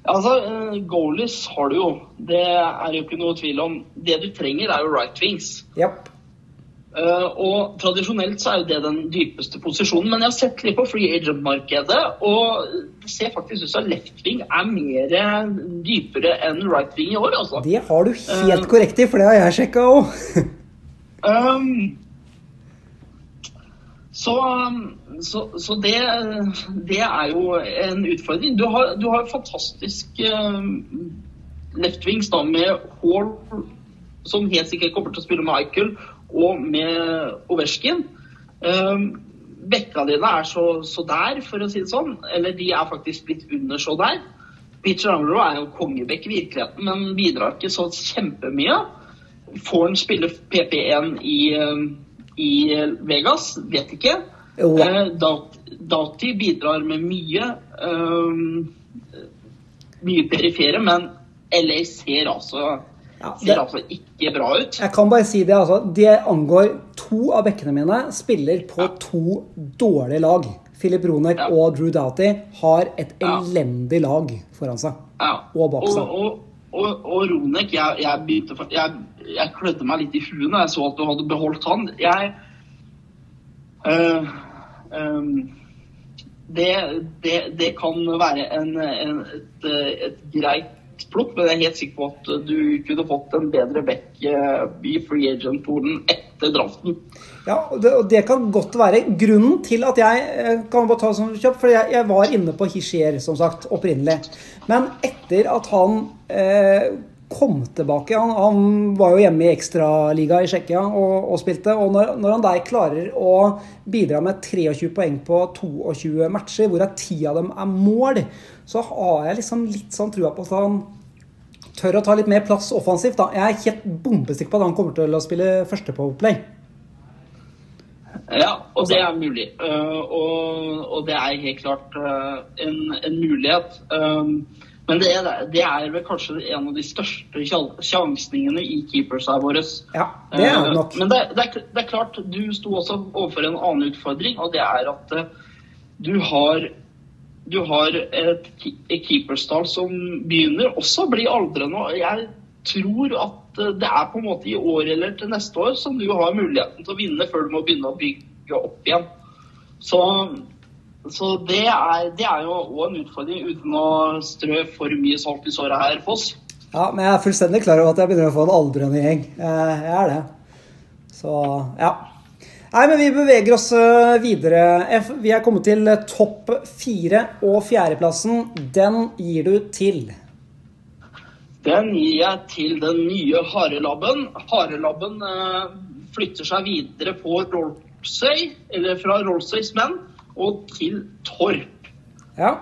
Speaker 6: Altså, eh, Goalies har du jo. Det er jo ikke noe tvil om. Det du trenger, er jo right wings.
Speaker 5: Yep.
Speaker 6: Uh, og tradisjonelt så er jo det den dypeste posisjonen. Men jeg har sett litt på free agent-markedet, og det ser faktisk ut som left wing er mer dypere enn right wing i år, altså.
Speaker 5: Det har du helt korrekt i, for det har jeg sjekka <laughs> òg.
Speaker 6: Um, så så, så det, det er jo en utfordring. Du har, du har fantastisk um, left wings da med Hall, som helt sikkert kommer til å spille med Michael, og med Ovesjkin. Um, Bekka dine er så, så der, for å si det sånn. Eller de er faktisk blitt under så der. Peter Angelo er jo kongebekk i virkeligheten, men bidrar ikke så kjempemye. Får han spille PP1 i, um, i Vegas? Vet ikke.
Speaker 5: Jo.
Speaker 6: Eh, Dat- Dati bidrar med mye. Um, mye perifere, men LA ser altså,
Speaker 5: Ja,
Speaker 6: ser altså ikke bra ut.
Speaker 5: Jeg kan bare si det, altså. Det angår to av bekkene mine spiller på to dårlige lag. Philip Ronek
Speaker 6: Ja.
Speaker 5: og Drew Doughty har et
Speaker 6: Ja.
Speaker 5: elendig lag foran seg.
Speaker 6: Ja.
Speaker 5: Og bak seg.
Speaker 6: Og, og, og, og Ronek, jeg, jeg, begynte, jeg, jeg klødde meg litt i huet når jeg så at du hadde beholdt han. Jeg øh, øhm, det, det, det kan være en, en, et, et greit plukk, men jeg er helt sikker på at du kunne fått en bedre back øh, i free agent-polen etter draften.
Speaker 5: Ja, og det, og det kan godt være grunnen til at jeg eh, kan bare ta sånn kjøp, for jeg, jeg var inne på Hishier, som sagt, opprinnelig. Men etter at han eh, kom tilbake han, han var jo hjemme i ekstraliga i Tsjekkia og, og spilte. Og når, når han der klarer å bidra med 23 poeng på 22 matcher, hvorav 10 av dem er mål, så har jeg liksom litt sånn trua på at han tør å ta litt mer plass offensivt. da. Jeg er helt bombesikker på at han kommer til å spille første på Play.
Speaker 6: Ja, og det er mulig. Uh, og, og det er helt klart uh, en, en mulighet. Men det er, det er vel kanskje en av de største sjansningene i keepersa våre.
Speaker 5: Ja, det er det nok.
Speaker 6: Eh, Men det, det, er, det er klart, du sto også overfor en annen utfordring, og det er at eh, du har du har et, et keeperstall som begynner også å bli aldrende. og Jeg tror at eh, det er på en måte i år eller til neste år som du har muligheten til å vinne før du må begynne å bygge opp igjen. Så, så det, er, det er jo òg en utfordring, uten å strø for mye salt i såret her, Foss.
Speaker 5: Ja, men jeg er fullstendig klar over at jeg begynner å få en aldrende gjeng. Eh, Jeg er det. Så ja. Nei, men vi beveger oss eh, videre. Vi er kommet til eh, topp fire, og fjerdeplassen, den gir du til.
Speaker 6: Den gir jeg til den nye harelabben. Harelabben flytter seg videre på Rolfsøy, eller fra Rolfsøys menn, og til Torp.
Speaker 5: Ja.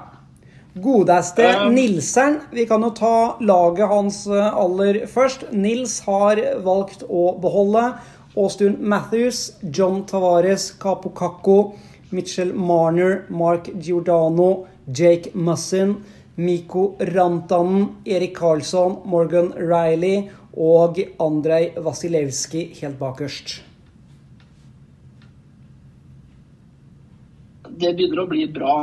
Speaker 5: Godeste
Speaker 6: Um,
Speaker 5: Nilseren. Vi kan jo ta laget hans eh, aller først. Nils har valgt å beholde Austin Matthews, John Tavares, Capo Caco, Mitchell Marner, Mark Giordano, Jake Mussin, Miko Rantanen, Erik Karlsson, Morgan Riley og Andrej Vasilevskij helt bakerst.
Speaker 6: Det begynner å bli bra.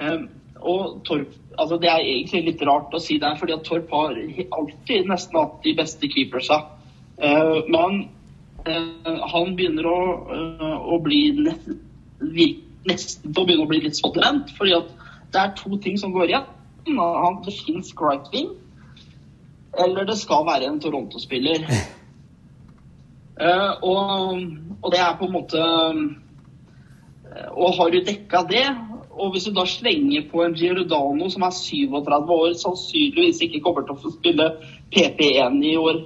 Speaker 6: Eh, og Torp altså Det er egentlig litt rart å si det, fordi at Torp har alltid nesten hatt de beste keepersa. Eh, men eh, han begynner å, eh, å bli nesten å begynne å bli litt spotterent, fordi at det er to ting som går igjen. Han, det fins right wing, eller det skal være en Toronto-spiller. <laughs> Eh, og, og det er på en måte eh, Og har du dekka det, og hvis du da slenger på en Giordano som er 37 år, sannsynligvis ikke kommer til å spille PP1 i år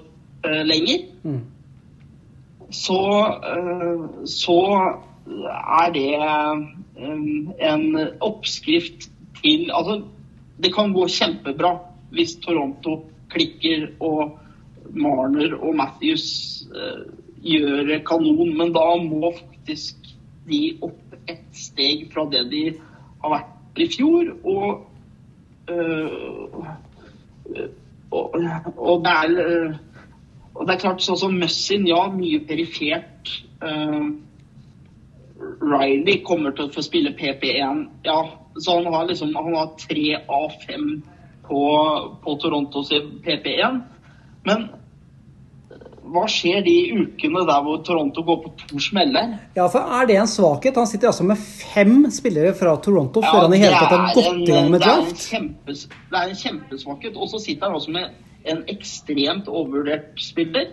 Speaker 6: eh, lenger, så, eh, så er det eh, en oppskrift til Altså, det kan gå kjempebra hvis Toronto klikker og Marner og Matthews eh, gjør kanon, men da må faktisk de opp et steg fra det de har vært i fjor. Og, øh, og, og, det er, øh, og det er klart, sånn som Mussin, ja, mye perifert. øh, Riley kommer til å få spille PP1. Ja, så han har liksom han har tre av fem på, på Torontos PP1. Men hva skjer de ukene der hvor Toronto går på to smeller?
Speaker 5: Ja, for Er det en svakhet? Han sitter altså med fem spillere fra Toronto før han i hele tatt har gått i gang med
Speaker 6: det er en
Speaker 5: draft.
Speaker 6: kjempes- Det er en kjempesvakhet. Og så sitter han også med en ekstremt overvurdert spiller.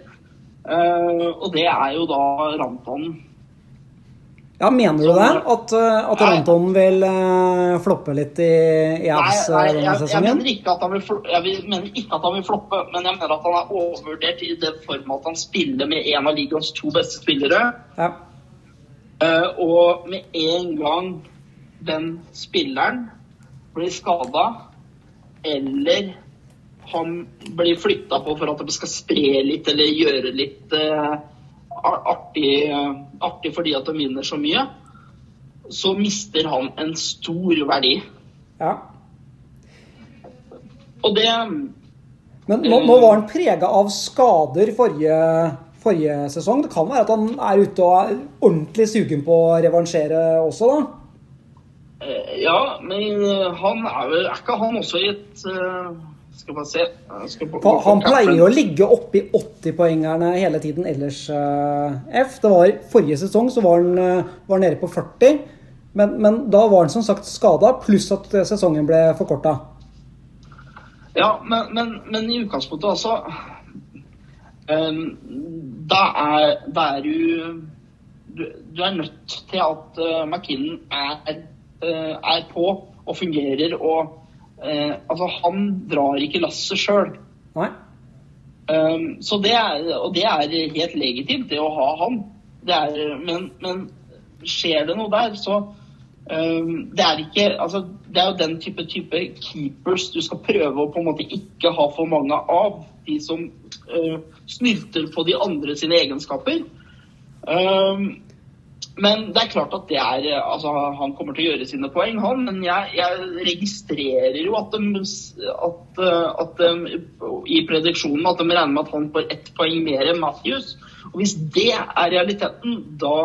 Speaker 6: Uh, og det er jo da Rantanen.
Speaker 5: Ja, Mener du det? At, uh, at. Ranton vil uh, floppe litt i, i uh,
Speaker 6: nei
Speaker 5: denne
Speaker 6: jeg, jeg, mener ikke at han vil, jeg mener ikke at han vil floppe, men jeg mener at han er overvurdert i den form at han spiller med en av ligaens to beste spillere.
Speaker 5: Ja.
Speaker 6: Uh, og med en gang den spilleren blir skada, eller han blir flytta på for at det skal spre litt eller gjøre litt eh, ar- artig, eh, artig fordi at de vinner så mye, så mister han en stor verdi.
Speaker 5: ja.
Speaker 6: Og det
Speaker 5: Men nå, nå var han prega av skader forrige, forrige sesong. Det kan være at han er ute og er ordentlig sugen på å revansjere også, da?
Speaker 6: eh, Ja, men eh, han er vel Er ikke han også i et Skal man se skal på,
Speaker 5: på, han pleier jo å ligge oppi i 80-poengerne hele tiden ellers, eh, F. Det var Forrige sesong så var han, eh, var nede på 40, men, men da var han som sagt skada, pluss at eh, sesongen ble forkorta.
Speaker 6: Ja, men, men, men i utgangspunktet altså um, Da er, da er du, du Du er nødt til at uh, McKinnon er, er på og fungerer og eh, Altså, han drar ikke lasset sjøl. Um, så det er, og det er helt legitimt, det å ha han. Det er, men, men skjer det noe der, så um, det, er ikke, altså, det er jo den type, type keepers du skal prøve å på en måte ikke ha for mange av. De som uh, snylter på de andre sine egenskaper. Um, men det er klart at det er altså, Han kommer til å gjøre sine poeng, han. Men jeg, jeg registrerer jo at, de, at, at de, i prediksjonen at de regner med at han får ett poeng mer enn Matthews. Og hvis det er realiteten, da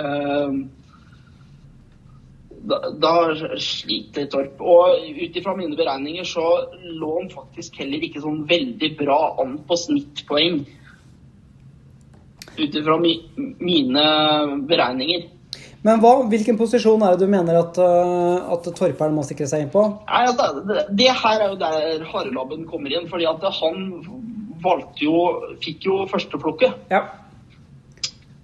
Speaker 6: eh, da, da sliter Torp. Og ut ifra mine beregninger så lå han faktisk heller ikke sånn veldig bra an på snittpoeng ut ifra mi, mine beregninger.
Speaker 5: Men hva, hvilken posisjon er det du mener at, uh, at Torperen må sikre seg inn på?
Speaker 6: Nei, altså, det, det, her er jo der Harelabben kommer inn. fordi at han valgte jo Fikk jo førsteplukket.
Speaker 5: Ja.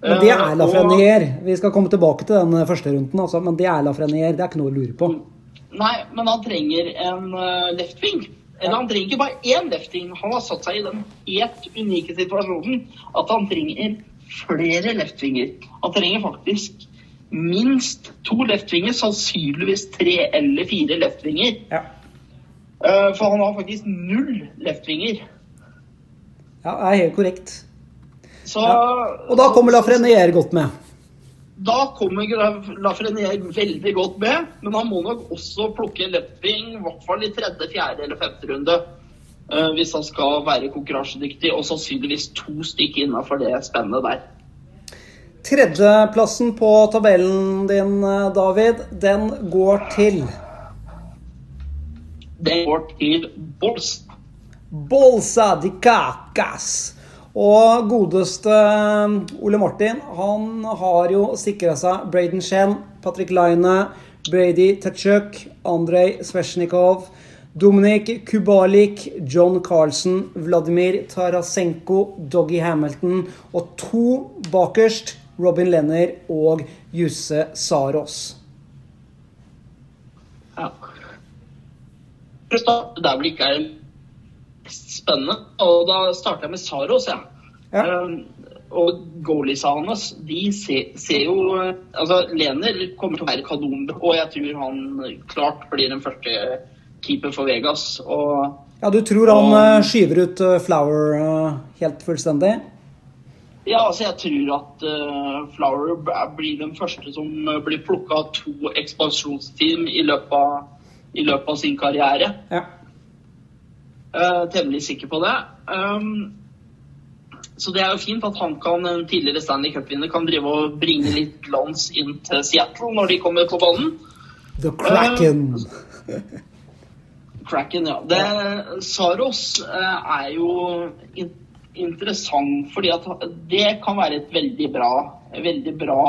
Speaker 5: Men det er Lafrenier. Vi skal komme tilbake til den første runden, altså. Men det er Lafrenier. Det er ikke noe å lure på.
Speaker 6: Nei, men han trenger en left wing. Eller han trenger ikke bare én lefting. Han har satt seg i den helt unike situasjonen at han trenger flere leftvinger. Han trenger faktisk minst to leftvinger, sannsynligvis tre eller fire leftvinger.
Speaker 5: Ja.
Speaker 6: Uh, for han har faktisk null leftvinger.
Speaker 5: Ja, det er helt korrekt.
Speaker 6: Så,
Speaker 5: ja. Og da kommer Lafreniere godt med?
Speaker 6: Da kommer Lafrenier veldig godt med, men han må nok også plukke leftving, i hvert fall i tredje, fjerde eller femte runde. Uh, hvis han skal være konkurransedyktig, og sannsynligvis to stykker innafor det spennet der.
Speaker 5: Tredjeplassen på tabellen din, David, den går til
Speaker 6: Den går til Bolsa.
Speaker 5: Bolsa de Cacas. Og godeste Ole Martin, han har jo sikra seg Braden Shen, Patrick Line, Brady Tetchuk, Andrej Svesjnikov, Dominik Kubalik, John Carlsen, Vladimir Tarasenko, Doggy Hamilton og to bakerst, Robin Lenner og Jusse Saros.
Speaker 6: Ja. Der vel ikke er spennende. Og da starter jeg med Saros, ja.
Speaker 5: ja.
Speaker 6: Um, og goaliesene hans, de ser, ser, jo Altså, Lener kommer til å være kanon, og jeg tror han klart blir den første keeper for Vegas. Og,
Speaker 5: ja, du tror han og, eh, skyver ut eh, Flower uh, helt fullstendig?
Speaker 6: Ja, altså jeg tror at uh, Flower blir den første som blir plukka av to ekspansjonsteam i løpet av, i løpet av sin karriere.
Speaker 5: Ja.
Speaker 6: Uh, temmelig sikker på det. Um, så det er jo fint at han kan, en tidligere Stanley Cup-vinner kan drive og bringe litt glans inn til Seattle når de kommer på banen.
Speaker 5: The Kraken.
Speaker 6: Uh, Kraken, ja. Det, Saros uh, er jo in interessant fordi at det kan være et veldig bra, veldig bra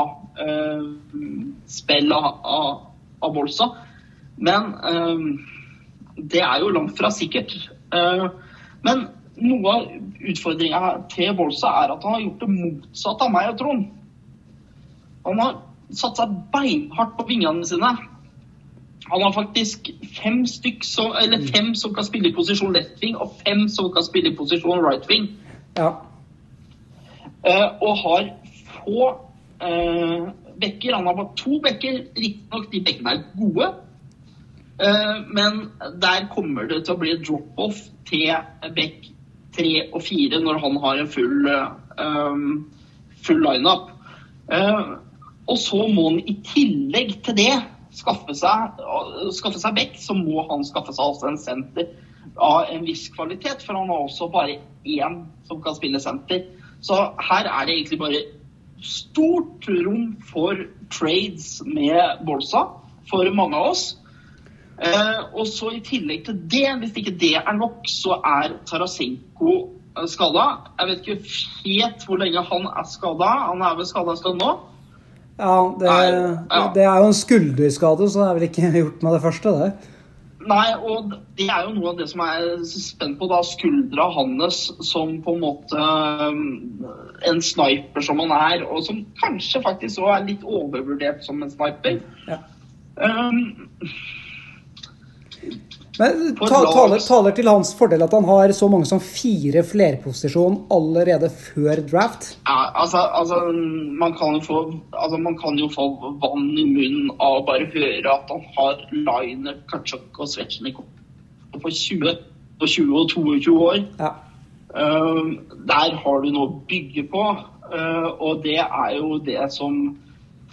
Speaker 6: spill av, av, av Bolsa. Men det er jo langt fra sikkert. Men noe av utfordringa til Bolsa er at han har gjort det motsatte av meg og Trond. Han har satt seg beinhardt på vingene sine. Han har faktisk fem som, eller fem som kan spille i posisjon left wing, og fem som kan spille i posisjon right wing.
Speaker 5: Ja.
Speaker 6: Uh, og har få uh, bekker. Han har bare to bekker. Riktignok de bekkene er gode. Uh, men der kommer det til å bli drop-off til back tre og fire når han har en full, um, full lineup. Uh, og så må han i tillegg til det skaffe seg, skaffe seg back, så må han skaffe seg også en senter av en viss kvalitet. For han har også bare én som kan spille senter. Så her er det egentlig bare stort rom for trades med Bolsa for mange av oss. Eh, og så I tillegg til det, hvis ikke det er nok, så er Tarasenko skada. Jeg vet ikke helt hvor lenge han er skada. Han er vel skada en stund nå?
Speaker 5: Ja det, er, ja det, er jo en skulderskade, så det er vel ikke <laughs> gjort med det første, det.
Speaker 6: Nei, og det er jo noe av det som jeg er spent på. da, Skuldra hans som på en måte en sniper som han er, og som kanskje faktisk òg er litt overvurdert som en sniper.
Speaker 5: Ja.
Speaker 6: Um,
Speaker 5: men taler, taler, til hans fordel at han har så mange som fire flerposisjon allerede før draft?
Speaker 6: Ja, altså, altså, man, kan få, altså man kan jo få vann i munnen av å bare høre at han har Liner, Katsjuk og Svetsjnikov på 20, på 20 og 22 år.
Speaker 5: Ja.
Speaker 6: Um, der har du noe å bygge på, uh, og det er jo det som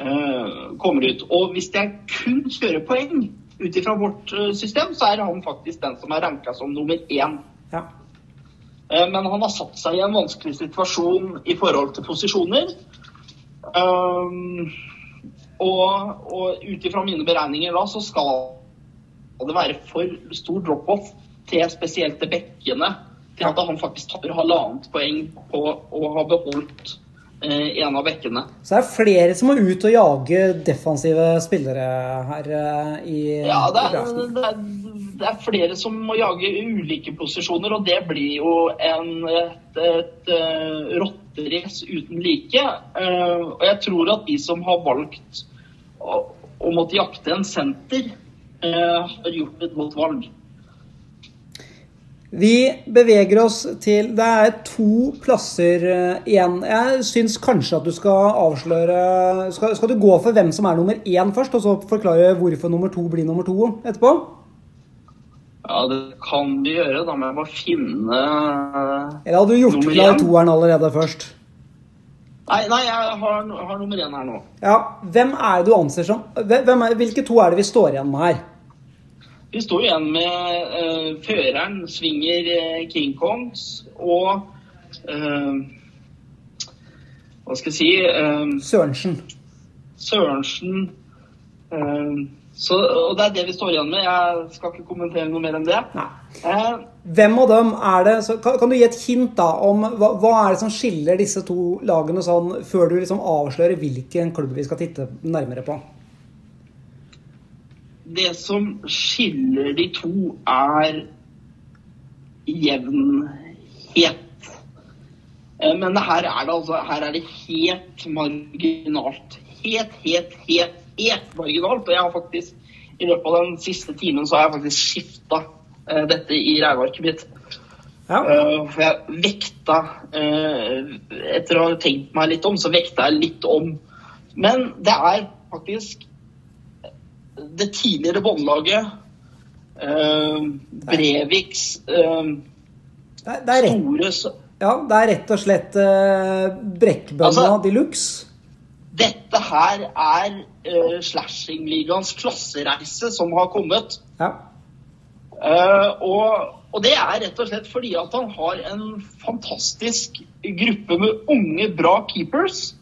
Speaker 6: uh, kommer ut. Og hvis jeg kun kjører poeng ut ifra vårt eh, system, så er han faktisk den som er ranka som nummer én.
Speaker 5: Ja.
Speaker 6: Eh, Men han har satt seg i en vanskelig situasjon i forhold til posisjoner. Um, og og ut ifra mine beregninger da, så skal det være for stor drop-off til spesielt til bekkene. Til at han faktisk tar halvannet poeng på å ha beholdt eh, en av bekkene.
Speaker 5: Så det er flere som må ut og jage defensive spillere her eh, i
Speaker 6: Ja, det er, det, er, det er flere som må jage ulike posisjoner, og det blir jo en, et, et uh, rotterace uten like. Eh, og jeg tror at de som har valgt å, å måtte jakte en senter, eh, har gjort et godt valg.
Speaker 5: Vi beveger oss til Det er to plasser eh, igjen. Jeg syns kanskje at du skal avsløre skal, skal du gå for hvem som er nummer én først, og så forklare hvorfor nummer to blir nummer to etterpå?
Speaker 6: Ja, det kan vi gjøre. Da må jeg bare finne
Speaker 5: Eller hadde du gjort klar toeren allerede først?
Speaker 6: Nei, nei jeg har, har nummer én her nå.
Speaker 5: Ja, Hvem er det du anser som hvem er, Hvilke to er det vi står igjen med her?
Speaker 6: Vi står igjen med uh, føreren svinger eh, King Kongs og uh, Hva skal jeg si uh,
Speaker 5: Sørensen.
Speaker 6: Sørensen. så, og det er det vi står igjen med. Jeg skal ikke kommentere noe mer enn det. Eh,
Speaker 5: Hvem av dem er det så kan, kan du gi et hint da om hva, hva er det som skiller disse to lagene sånn, før du liksom avslører hvilken klubb vi skal titte nærmere på?
Speaker 6: Det som skiller de to, er jevnhet. Eh, Men her er det altså her er det helt marginalt. Helt, helt, helt, helt marginalt. Og jeg har faktisk i løpet av den siste timen så har jeg faktisk skifta eh, dette i regnearket mitt.
Speaker 5: Ja.
Speaker 6: Eh, for jeg vekta Etter å ha tenkt meg litt om, så vekta jeg litt om. Men det er faktisk det tidligere båndlaget eh, Breviks eh,
Speaker 5: Det, det, rett,
Speaker 6: store
Speaker 5: ja, det er rett og slett uh, brekkbønna
Speaker 6: Altså-
Speaker 5: de luxe.
Speaker 6: Dette her er uh, slashingligaens klassereise som har kommet.
Speaker 5: Ja.
Speaker 6: Eh, og, og det er rett og slett fordi at han har en fantastisk gruppe med unge, bra keepers.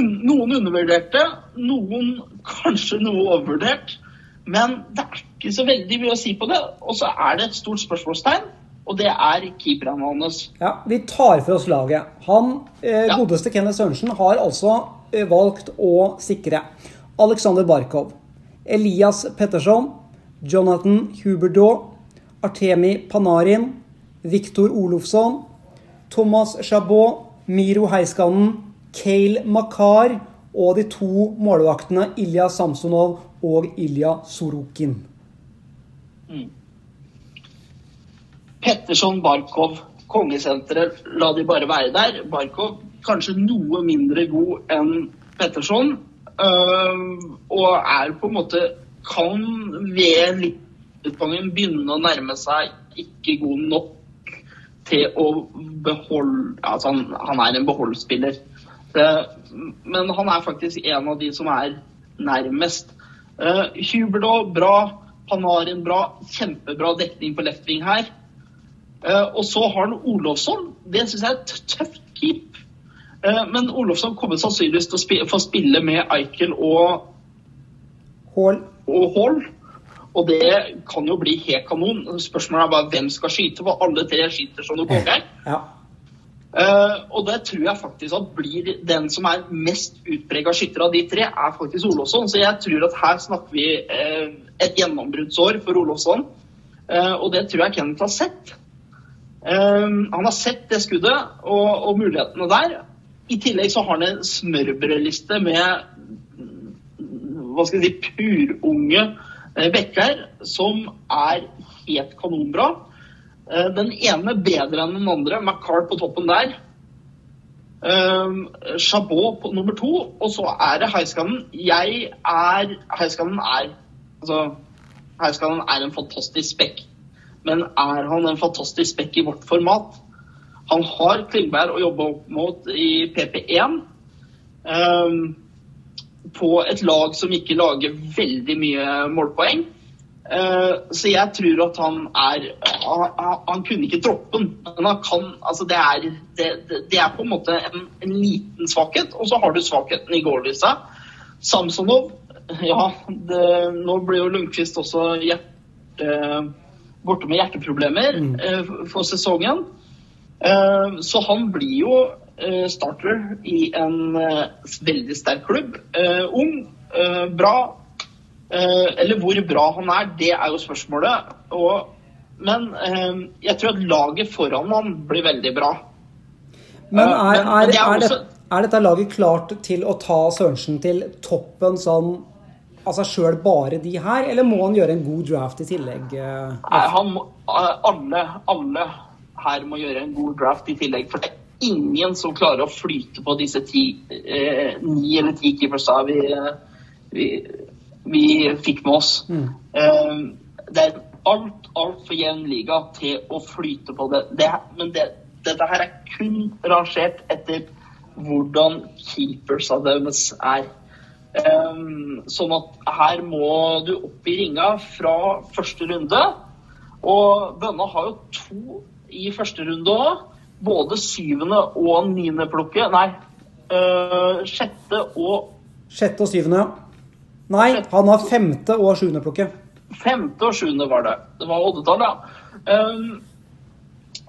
Speaker 6: Noen undervurderte, noen kanskje noe overvurdert. Men det er ikke så veldig mye å si på det. Og så er det et stort spørsmålstegn, og det er keeperne hans.
Speaker 5: ja. Vi tar for oss laget. Han eh,
Speaker 6: Ja.
Speaker 5: godeste Kenneth Sørensen har altså eh, valgt å sikre Alexander Barkov, Elias Petterson, Jonathan Huberdaud, Artemi Panarin, Viktor Olofsson, Thomas Chabot, Miro Heiskanen, Kale Makar og de to målvaktene Ilja Samsonov og Ilja Sorokin.
Speaker 6: Petterson, Barkov, kongesenteret, la de bare være der. Barkov kanskje noe mindre god enn Petterson. Uh, og er på en måte Kan ved utgangen begynne å nærme seg ikke god nok til å beholde Altså, han, han er en beholdsspiller. Det, men han er faktisk en av de som er nærmest. Uh, Huberdahl, bra. Panarin, bra. Kjempebra dekning på left wing her. Eh, og så har han Olofsson. Det syns jeg er et tøft keep. Eh, men Olofsson kommer sannsynligvis til å få spille med Eichel og,
Speaker 5: Hall.
Speaker 6: og Hall. Og det kan jo bli helt kanon. Spørsmålet er bare hvem skal skyte, for alle tre skyter som noen konger. <laughs>
Speaker 5: Ja.
Speaker 6: Eh, og det tror jeg faktisk at blir den som er mest utprega skytter av de tre, er faktisk Olofsson. Så jeg tror at her snakker vi eh, et gjennombruddsår for Olofsson. Eh, og det tror jeg Kenneth har sett. Han har sett det skuddet og, og mulighetene der. I tillegg så har han en smørbrødliste med hva skal jeg si, purunge bekker som er helt kanonbra. Eh, Den ene bedre enn den andre. McCart på toppen der. Um, Chabot på nummer to. Og så er det Heiskanen. Jeg er Heiskanen er Altså, Heiskanen er en fantastisk spekk. Men er han en fantastisk spekk i vårt format? Han har Klingberg å jobbe opp mot i PP1. Um, på et lag som ikke lager veldig mye målpoeng. Eh, så jeg tror at han er Han, kunne ikke droppe den, men han kan altså det, er, det, det er på en måte en, en liten svakhet, og så har du svakheten i goallista. Samsonov Ja, det, nå ble jo Lundqvist også hjerte, borte med hjerteproblemer
Speaker 5: Mm.
Speaker 6: eh, for sesongen. Eh, så han blir jo starter i en veldig sterk klubb. Ung, bra. Eh, eller hvor bra han er, det er jo spørsmålet. Og, men eh, jeg tror at laget foran han blir veldig bra.
Speaker 5: Men
Speaker 6: Ja,
Speaker 5: er,
Speaker 6: men- men
Speaker 5: er,
Speaker 6: det er
Speaker 5: er,
Speaker 6: også-
Speaker 5: er dette laget klart til å ta Sørensen til toppen sånn av seg sjøl, bare de her, eller må han gjøre en god draft i tillegg? eh?
Speaker 6: Nei, han må, eh, alle, alle her må gjøre en god draft i tillegg. For det er ingen som klarer å flyte på disse ti, eh, ni eller ti keepersa vi, vi, vi fikk med oss. Eh, det er alt, altfor jevn liga til å flyte på det. det men det, dette her er kun rangert etter hvordan keepers av deres er. Um, sånn at her må du opp i ringa fra første runde. Og Bønna har jo to i første runde òg. Både syvende og niende plukket. Nei, øh, sjette og
Speaker 5: Sjette og syvende, ja. Nei, han har femte og sjuendeplukket.
Speaker 6: femte og sjuende var det. Det var oddetall, ja. Um,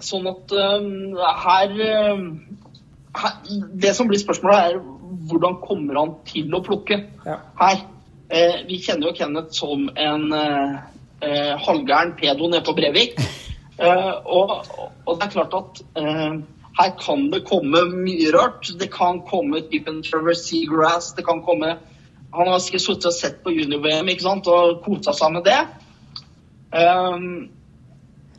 Speaker 6: sånn at um, her, um, her Det som blir spørsmålet, er hvordan kommer han til å plukke
Speaker 5: Ja.
Speaker 6: her? Uh, vi kjenner jo Kenneth som en uh, uh, halvgæren pedo nede på Brevik. <laughs> Og, og det er klart at her kan det komme mye rart. Det kan komme typen Trevor Seagrass. Det kan komme Han har sikkert sittet og sett på junior-VM og kosa seg med det. Um,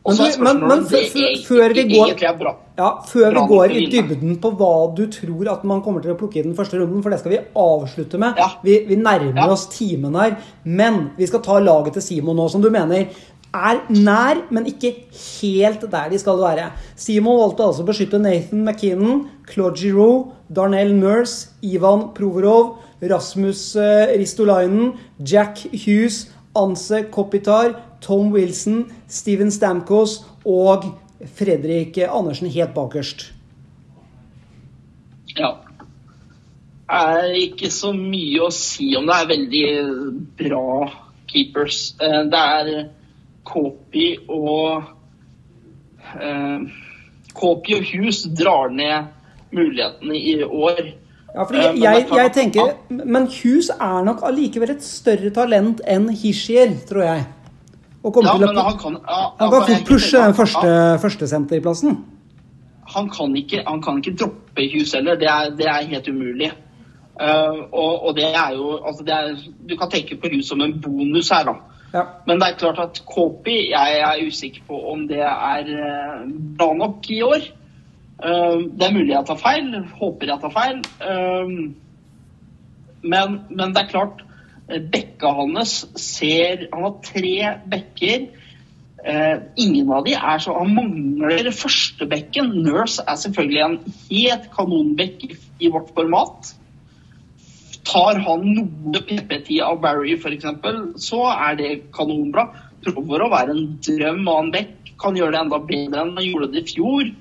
Speaker 5: Men du- men- men før vi går-
Speaker 6: er bra.
Speaker 5: Ja, Før vi går i dybden på hva du tror at man kommer til å plukke i den første runden, for det skal vi avslutte med.
Speaker 6: Ja.
Speaker 5: Vi, vi nærmer
Speaker 6: Ja.
Speaker 5: oss timen her. Men vi skal ta laget til Simon nå, som du mener er nær, men ikke helt der de skal være. Simon valgte altså å beskytte Nathan McKinnon, Claude Giroux, Darnell Nurse, Ivan Provorov, Rasmus eh, Ristolainen, Jack Hughes, Anse Kopitar, Tom Wilson, Steven Stamkos og Fredrik Andersen helt bakerst.
Speaker 6: Ja. Det er ikke så mye å si om det er veldig bra keepers. Eh, Det er Kopi og eh, Kopi og Hughes drar ned mulighetene i år.
Speaker 5: Ja, fordi
Speaker 6: jeg,
Speaker 5: jeg,
Speaker 6: er
Speaker 5: jeg tenker, Men Hughes er nok allikevel et større talent enn Hishier, tror jeg. Og
Speaker 6: Ja, men han kan, ja,
Speaker 5: han kan
Speaker 6: altså,
Speaker 5: fort pushe den første, førstesenterplassen.
Speaker 6: han, kan ikke, han kan ikke droppe Hughes heller. Det er, det er helt umulig. Uh, og, og det er jo altså det er, Du kan tenke på Hughes som en bonus her, da.
Speaker 5: Ja.
Speaker 6: Men det er klart at Kopi Jeg er usikker på om det er eh, bra nok i år. Eh, Det er mulig jeg tar feil. Håper jeg tar feil. Eh, Men, men det er klart eh, Bekka hans ser Han har tre bekker. Ingen av de er så Han mangler førstebekken. Nurse er selvfølgelig en helt kanonbekk i, vårt format. Tar han noe PP10 av Barry f.eks., så er det kanonbra. Prøver å være en drøm av en bekk. Kan gjøre det enda bedre enn han gjorde det i fjor.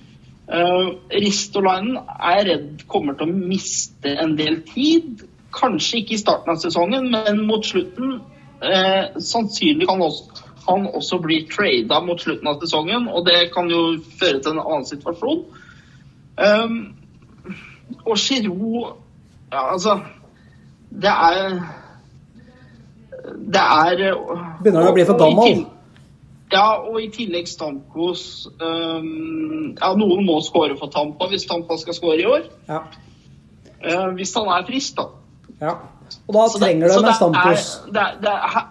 Speaker 6: Uh, Ristolainen er jeg redd kommer til å miste en del tid. Kanskje ikke i starten av sesongen, men mot slutten. Uh, sannsynlig kan også, han også bli trada mot slutten av sesongen, og det kan jo føre til en annen situasjon. Um, og Giroud ja, altså Det er Det er
Speaker 5: Begynner han å bli for gammel?
Speaker 6: Ja, og i tillegg Stamkos um, Ja, noen må skåre for Tampa hvis Tampa skal skåre i år.
Speaker 5: Ja.
Speaker 6: Uh, hvis han er frisk, da.
Speaker 5: ja. Og da
Speaker 6: Så
Speaker 5: trenger
Speaker 6: det,
Speaker 5: du en
Speaker 6: er- det er- det er-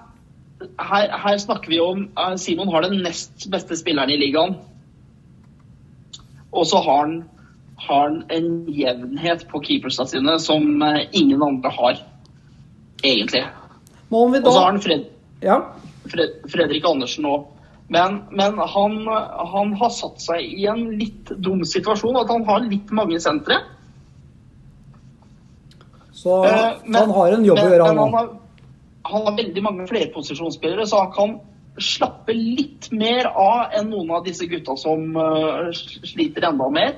Speaker 6: her, her, snakker vi om uh, Simon har den nest beste spilleren i ligaen. Og så har han, har han en jevnhet på keepersene sine som uh, ingen andre har, egentlig. Og så har han Fred,
Speaker 5: Ja.
Speaker 6: Fred, Fredrik Andersen òg. Men, men han, han har satt seg i en litt dum situasjon. At han har litt mange sentre.
Speaker 5: Så,
Speaker 6: Eh,
Speaker 5: men, han har en jobb
Speaker 6: men,
Speaker 5: å gjøre, han
Speaker 6: han
Speaker 5: òg.
Speaker 6: har, han har veldig mange flerposisjonsspillere, så han kan slappe litt mer av enn noen av disse gutta som uh, sliter enda mer.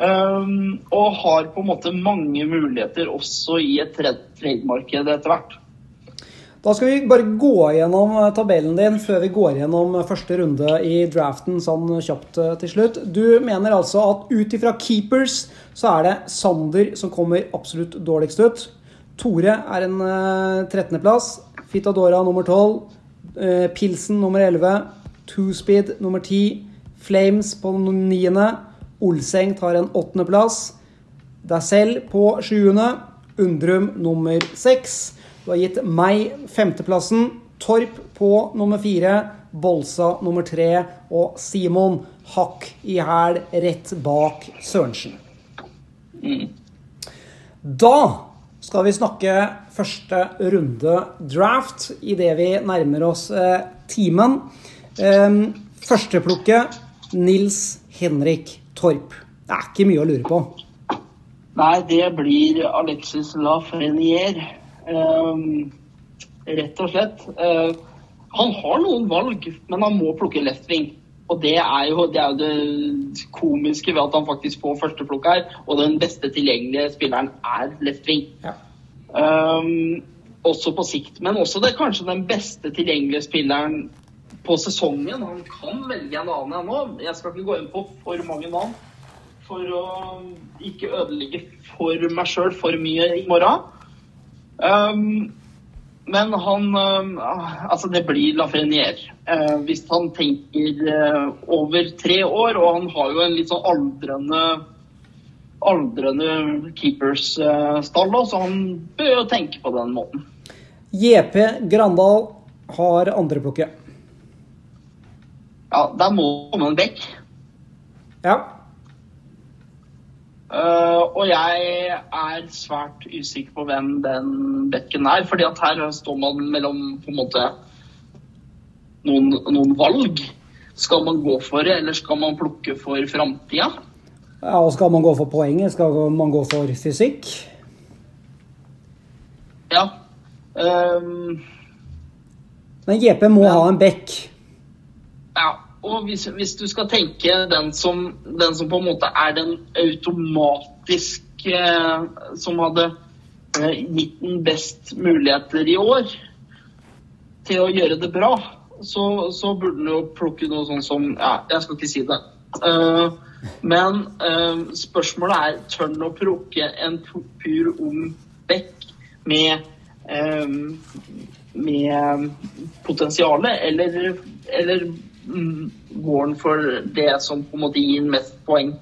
Speaker 6: Um, og har på en måte mange muligheter også i et trademarked etter hvert.
Speaker 5: Da skal vi bare gå gjennom eh, tabellen din før vi går gjennom eh, første runde i draften sånn kjapt eh, til slutt. Du mener altså at ut ifra keepers så er det Sander som kommer absolutt dårligst ut. Tore er en eh, 13.-plass. Fitadora nummer 12. eh, Pilsen nummer 11. Two-speed nummer 10. Flames på niende. Olseng tar en åttendeplass. Deg selv på sjuende. Undrum nummer seks. Du har gitt meg femteplassen. Torp på nummer fire. Bolsa nummer tre. Og Simon hakk i hæl rett bak Sørensen. Da skal vi snakke første runde draft idet vi nærmer oss eh, timen. Eh, Førsteplukket Nils Henrik Torp. Det er ikke mye å lure på.
Speaker 6: Nei, det blir Alexis Lafreniere. Um, rett og slett. Uh, han har noen valg, men han må plukke left wing. Og det er, jo, det er jo det komiske ved at han faktisk får førsteplukk her. Og den beste tilgjengelige spilleren er left wing.
Speaker 5: Ja.
Speaker 6: Um, også på sikt. Men også det er kanskje den beste tilgjengelige spilleren på sesongen. Han kan velge en annen ennå. Jeg skal ikke gå inn på for mange navn for å ikke ødelegge for meg sjøl for mye i morgen. Um, men han uh, Altså, det blir Lafreniere. Uh, hvis han tenker uh, over tre år, og han har jo en litt sånn aldrende aldrende keepers-stall, uh, så han bør jo tenke på den måten.
Speaker 5: JP Grandal har andreplukket.
Speaker 6: Ja, der må man komme en bekk.
Speaker 5: Ja.
Speaker 6: Uh, og jeg er svært usikker på hvem den bekken er. fordi at her står man mellom på en måte noen, noen valg. Skal man gå for det, eller skal man plukke for framtida?
Speaker 5: ja. Og skal man gå for poenget? Skal man gå for fysikk?
Speaker 6: Ja. Um,
Speaker 5: Men JP må ha en bekk.
Speaker 6: ja. Og hvis, hvis du skal tenke den som, den som på en måte er den automatiske eh, Som hadde eh, gitt den best muligheter i år til å gjøre det bra, så, så burde den jo plukke noe sånn som Ja, jeg skal ikke si det. Eh, men eh, spørsmålet er tør den å plukke en pu- pur ung bekk med eh, med potensialet, eller, eller går den for det som på en måte gir mest poeng?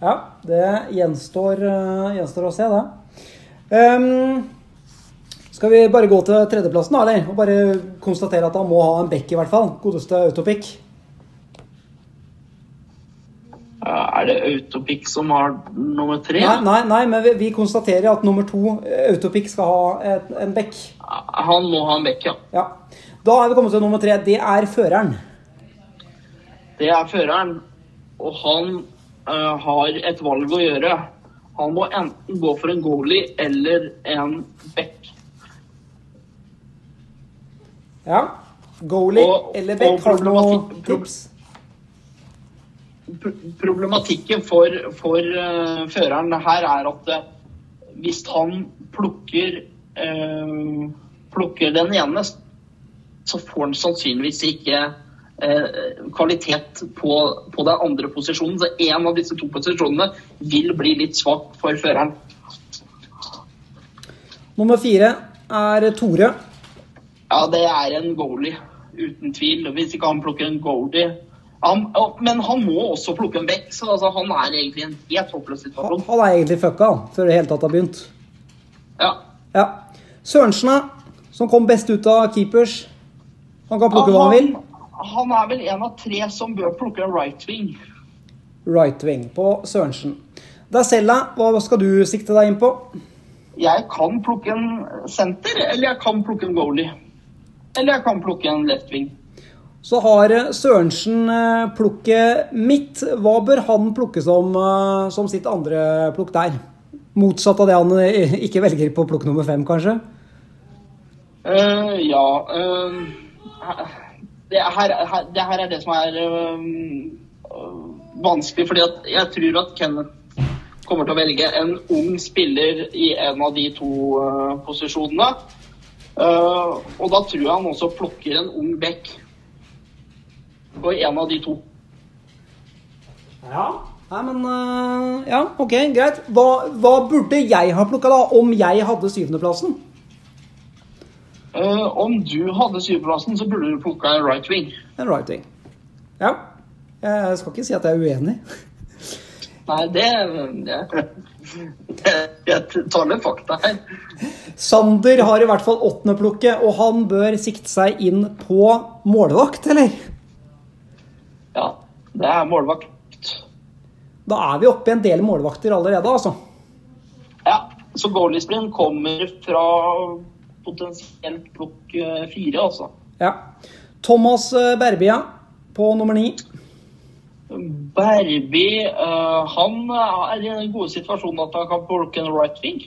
Speaker 5: Ja, det gjenstår, eh, gjenstår å se, det. Um, skal vi bare gå til tredjeplassen, da, eller? Og bare konstatere at han må ha en bekk, i hvert fall. Godeste Autopic.
Speaker 6: Er det Autopic som har nummer tre?
Speaker 5: Nei, nei, nei, men vi, vi konstaterer at nummer to, eh, Autopic, skal ha et, en bekk.
Speaker 6: Han må ha en bekk, ja.
Speaker 5: Ja. Da er vi kommet til nummer tre. Det er føreren.
Speaker 6: Det er føreren. Og han uh, har et valg å gjøre. Han må enten gå for en goalie eller en bekk.
Speaker 5: Ja. Goalie
Speaker 6: Og-
Speaker 5: eller back. Har du noen tips?
Speaker 6: Problematikken for, for uh, føreren her er at uh, hvis han plukker, plukker den ene, så får han sannsynligvis ikke kvalitet på, på den andre posisjonen. Så en av disse to posisjonene vil bli litt svak for føreren.
Speaker 5: Nummer fire er Tore.
Speaker 6: Ja, det er en goalie, uten tvil. Hvis ikke han plukker en goalie han, Men han må også plukke en back, så altså, han er egentlig i en helt håpløs
Speaker 5: Han
Speaker 6: situasjon.
Speaker 5: han er egentlig fucka han, før det hele tatt har begynt.
Speaker 6: Ja.
Speaker 5: Ja. Sørensen, som kom best ut av keepers. Han kan plukke hva han vil.
Speaker 6: Han er vel en av tre som bør plukke en right wing.
Speaker 5: Right wing på Sørensen. Deg selv. Hva skal du sikte deg inn på?
Speaker 6: Jeg kan plukke en senter, eller jeg kan plukke en goalie. Eller jeg kan plukke en left wing.
Speaker 5: Så har Sørensen eh, plukket mitt. Hva bør han plukke som, eh, som sitt andre plukk der? Motsatt av det han eh, ikke velger på plukk nummer fem, kanskje?
Speaker 6: Uh, ja. eh, det, her, her, det her er det som er øh, vanskelig, fordi at jeg tror at Kenneth kommer til å velge en ung spiller i en av de to eh, posisjonene. Uh, og da tror jeg han også plukker en ung back på en av de to.
Speaker 5: Ja. Nei, men uh, Ja, ok, greit. Hva, hva burde jeg ha plukka, da, om jeg hadde syvendeplassen?
Speaker 6: Eh, om du hadde syvplassen, så burde du plukka en right wing.
Speaker 5: En right wing. Ja. Jeg skal ikke si at jeg er uenig.
Speaker 6: Nei, det, det, det Jeg tar med fakta her.
Speaker 5: Sander har i hvert fall åttendeplukket, og han bør sikte seg inn på målvakt, eller?
Speaker 6: Ja, det er målvakt.
Speaker 5: Da er vi oppe i en del målvakter allerede, altså.
Speaker 6: Ja, så goaliesprint kommer fra potensielt plukk eh, fire, altså.
Speaker 5: Ja. Thomas eh, Berbia på nummer ni.
Speaker 6: Berby, eh, han er i den gode situasjonen at han kan plukke en right wing.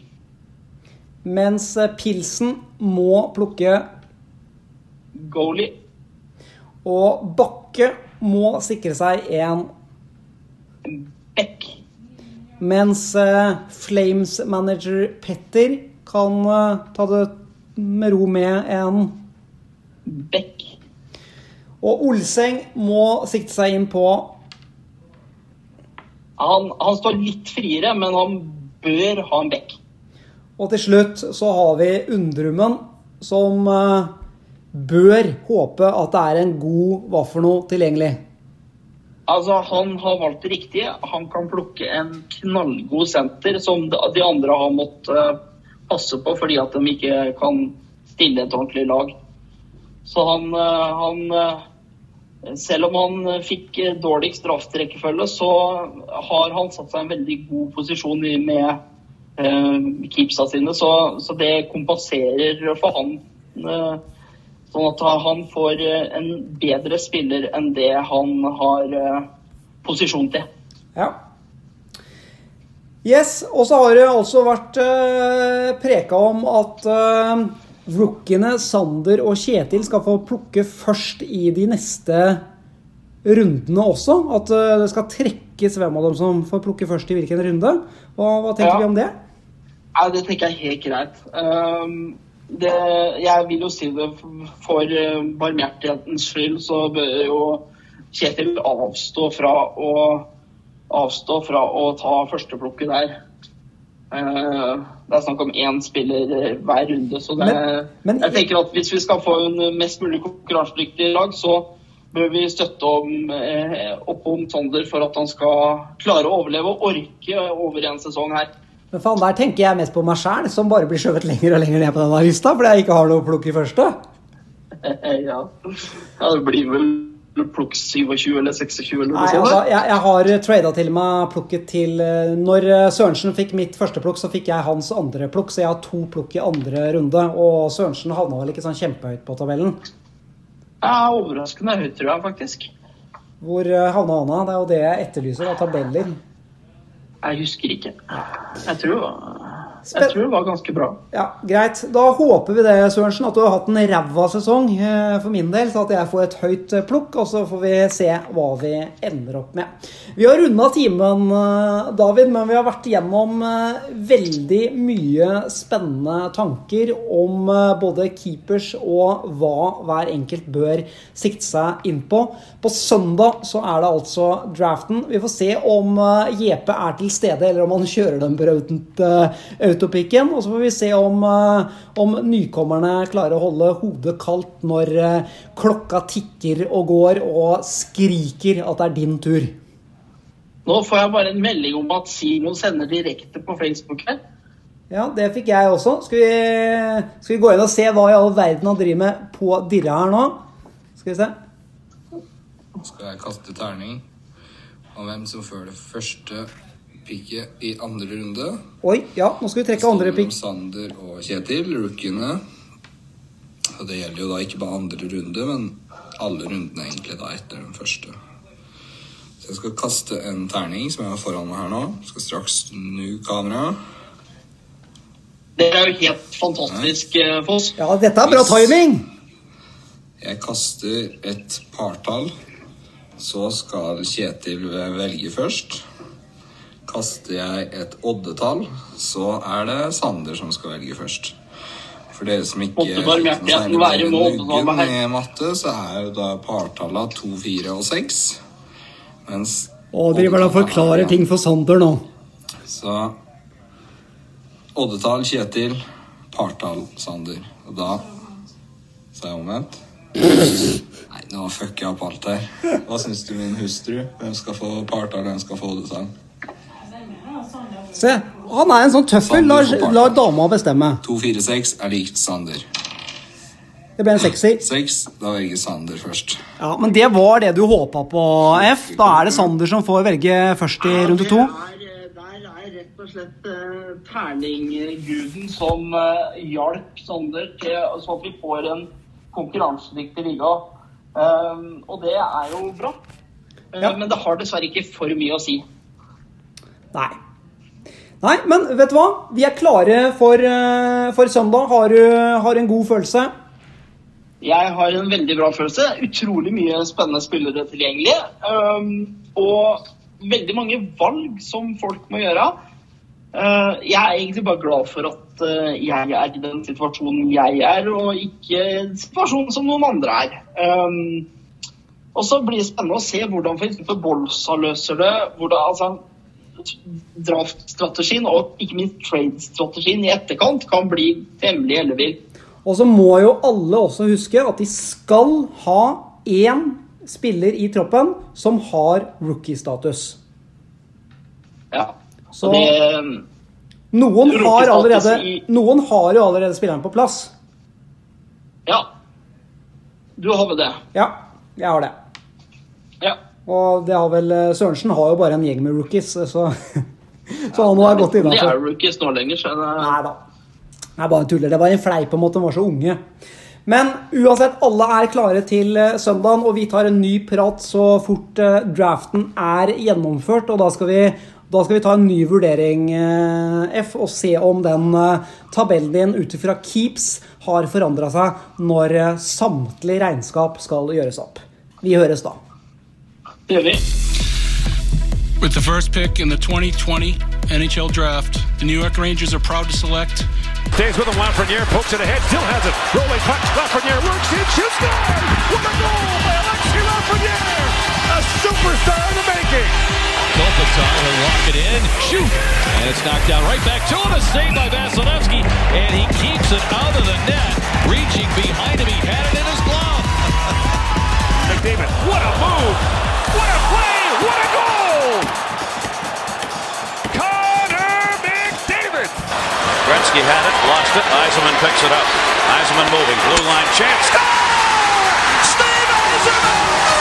Speaker 5: Mens Pilsen må plukke,
Speaker 6: Goalie.
Speaker 5: og Bakke må sikre seg en
Speaker 6: Beck.
Speaker 5: Mens Flames-manager Petter kan ta det med ro med en
Speaker 6: Bekk.
Speaker 5: Og Olseng må sikte seg inn på
Speaker 6: Han, han står litt friere, men han bør ha en bekk.
Speaker 5: Og til slutt så har vi Undrummen, som eh, bør håpe at det er en god hva for noe tilgjengelig.
Speaker 6: Altså, Han har valgt det riktige. Han kan plukke en knallgod senter som de andre har måttet eh, passe på fordi at de ikke kan stille et ordentlig lag. Så han, eh, han eh, Selv om han fikk dårligst draftrekkefølge, så har han satt seg i en veldig god posisjon med eh, keepsa sine. Så, så det kompenserer for han. Eh, sånn at han får en bedre spiller enn det han har posisjon til.
Speaker 5: Ja. Yes, og så har det altså vært uh, preka om at uh, rookiene Sander og Kjetil skal få plukke først i de neste rundene også. At eh, det skal trekkes hvem av dem som får plukke først i hvilken runde. Hva, hva tenker
Speaker 6: Ja.
Speaker 5: vi om det?
Speaker 6: Nei, det tenker jeg er helt greit. Um, det, jeg vil jo si det for uh, barmhjertighetens skyld, så bør jo Kjetil avstå fra å avstå fra å ta førsteplukket der. Uh, det er snakk om én spiller eh, hver runde, så det,
Speaker 5: Men- men-
Speaker 6: jeg tenker at hvis vi skal få en mest mulig konkurransedyktig lag, så bør vi støtte om, eh, opp om Sander for at han skal klare å overleve og orke over en sesong her.
Speaker 5: Men faen, Der tenker jeg mest på meg sjæl, som bare blir skjøvet lenger og lenger ned på denne lista fordi jeg ikke har noe plukk i første.
Speaker 6: ja. <laughs> ja, det blir vel plukk 27 eller 26 eller noe
Speaker 5: Nei,
Speaker 6: sånt.
Speaker 5: altså, jeg, jeg har trada til meg plukket til eh, Når eh, Sørensen fikk mitt første plukk, så fikk jeg hans andre plukk, så jeg har to plukk i andre runde. Og Sørensen havna vel ikke sånn kjempehøyt på tabellen.
Speaker 6: Ja, overraskende høyt, tror jeg faktisk.
Speaker 5: Hvor eh, havna han? da? Det er jo det jeg etterlyser, da, tabeller.
Speaker 6: Jeg husker ikke. Jeg tror, jeg tror det var ganske bra.
Speaker 5: Ja, Greit. Da håper vi det, Sørensen, at du har hatt en ræva sesong eh, for min del, så at jeg får et høyt eh, plukk, og så får vi se hva vi ender opp med. Vi har runda timen, eh, David, men vi har vært gjennom veldig mye spennende tanker om både keepers og hva hver enkelt bør sikte seg inn på. På søndag så er det altså draften. Vi får se om JP er til stede, eller om han kjører den på eh, autopikken. Og så får vi se om, eh, om nykommerne klarer å holde hodet kaldt når eh, klokka tikker og går og skriker at det er din tur.
Speaker 6: Nå får jeg bare en melding om at Simon sender direkte på Facebook her.
Speaker 5: Ja, det fikk jeg også. Skal vi, skal vi gå inn og se hva i all verden han driver med på dirra her nå? Skal vi se.
Speaker 7: skal jeg kaste terning Og hvem som fører det første picket i andre runde.
Speaker 5: Oi, ja, nå skal vi trekke andre pick.
Speaker 7: Sander og Kjetil, rookiene. Og det gjelder jo da ikke bare andre runde, men alle rundene egentlig da etter den første. Så jeg skal kaste en terning som jeg har foran meg her nå. Skal straks snu kameraet.
Speaker 6: Det er jo helt fantastisk, eh, Foss.
Speaker 5: Ja, dette er bra timing!
Speaker 7: Jeg kaster et partall, så skal Kjetil velge først. Kaster jeg et oddetall, så er det Sander som skal velge først. For dere som ikke
Speaker 6: er
Speaker 7: noe særlig
Speaker 6: med oddetall her.
Speaker 7: i matte, så er jo da partalla 2, 4 og 6. Mens
Speaker 5: Og driver da forklarer
Speaker 7: er-
Speaker 5: ting for Sander nå.
Speaker 7: Så oddetall Kjetil, partall Sander. Og da sa jeg omvendt. Nei, nå fucker jeg opp alt her. Hva syns du, min hustru? Hvem skal få partall, hvem skal få oddetall?
Speaker 5: Se, han er en sånn tøffel. Lar, lar dama bestemme.
Speaker 7: 2, 4, 6 er likt Sander.
Speaker 5: Det ble en sekser.
Speaker 7: 6, da velger Sander først.
Speaker 5: Ja, Men det var det du håpa på, F. Da er det Sander som får velge først i runde to.
Speaker 6: Er, der er rett og slett uh, terningguden som uh, hjalp Sander til så at vi får en konkurransedyktig liga. Um, og det er jo bra. Uh,
Speaker 5: Ja.
Speaker 6: Men det har dessverre ikke for mye å si.
Speaker 5: Nei. Nei, men vet du hva? Vi er klare for, eh, for søndag. Har du har en god følelse?
Speaker 6: Jeg har en veldig bra følelse. Utrolig mye spennende spillere tilgjengelig. Um, og veldig mange valg som folk må gjøre. Uh, jeg er egentlig bare glad for at uh, jeg er i den situasjonen jeg er, og ikke situasjonen som noen andre er. Um, og så blir det spennende å se hvordan f.eks. Bolsa løser det. hvordan altså, Draftstrategien og ikke minst trade-strategien i etterkant kan bli temmelig ellevill.
Speaker 5: Og så må jo alle også huske at de skal ha én spiller i troppen som har rookie-status.
Speaker 6: Ja.
Speaker 5: Så-
Speaker 6: det,
Speaker 5: Noen har, allerede,
Speaker 6: i-
Speaker 5: noen har jo allerede spilleren på plass.
Speaker 6: ja. Du har vel det?
Speaker 5: Ja, jeg har det. Og det har vel eh, Sørensen har jo bare en gjeng med rookies, så, <laughs> så han har gått
Speaker 6: De er
Speaker 5: innafor.
Speaker 6: rookies nå lenger, så det,
Speaker 5: Nei da. Jeg bare tuller. Det var en fleip på en måte, de var så unge. Men uansett, alle er klare til eh, søndagen, og vi tar en ny prat så fort eh, draften er gjennomført. Og da skal vi, da skal vi ta en ny vurdering, eh, F, og se om den eh, tabellen din ut ifra keeps har forandra seg når eh, samtlige regnskap skal gjøres opp. Vi høres da.
Speaker 6: Det gjør vi.
Speaker 1: With the first pick in the 2020 NHL Draft, the New York Rangers are proud to select
Speaker 2: Stays with him, Lafreniere pokes it ahead, still has it. Rolling puck, Lafreniere works in, shoots, score! What a goal by Alexis Lafreniere! A superstar in the making!
Speaker 3: Kopitar will lock it in, shoot, and it's knocked down right back to him. A save by Vasilevsky, and he keeps it out of the net. Reaching behind him, he had it in his glove. <laughs>
Speaker 2: McDavid, what a move! What a play! What a goal! Connor McDavid!
Speaker 4: Gretzky had it, lost it. Eisenman picks it up. Eisenman moving, blue line chance. Score! Steve Eisenman!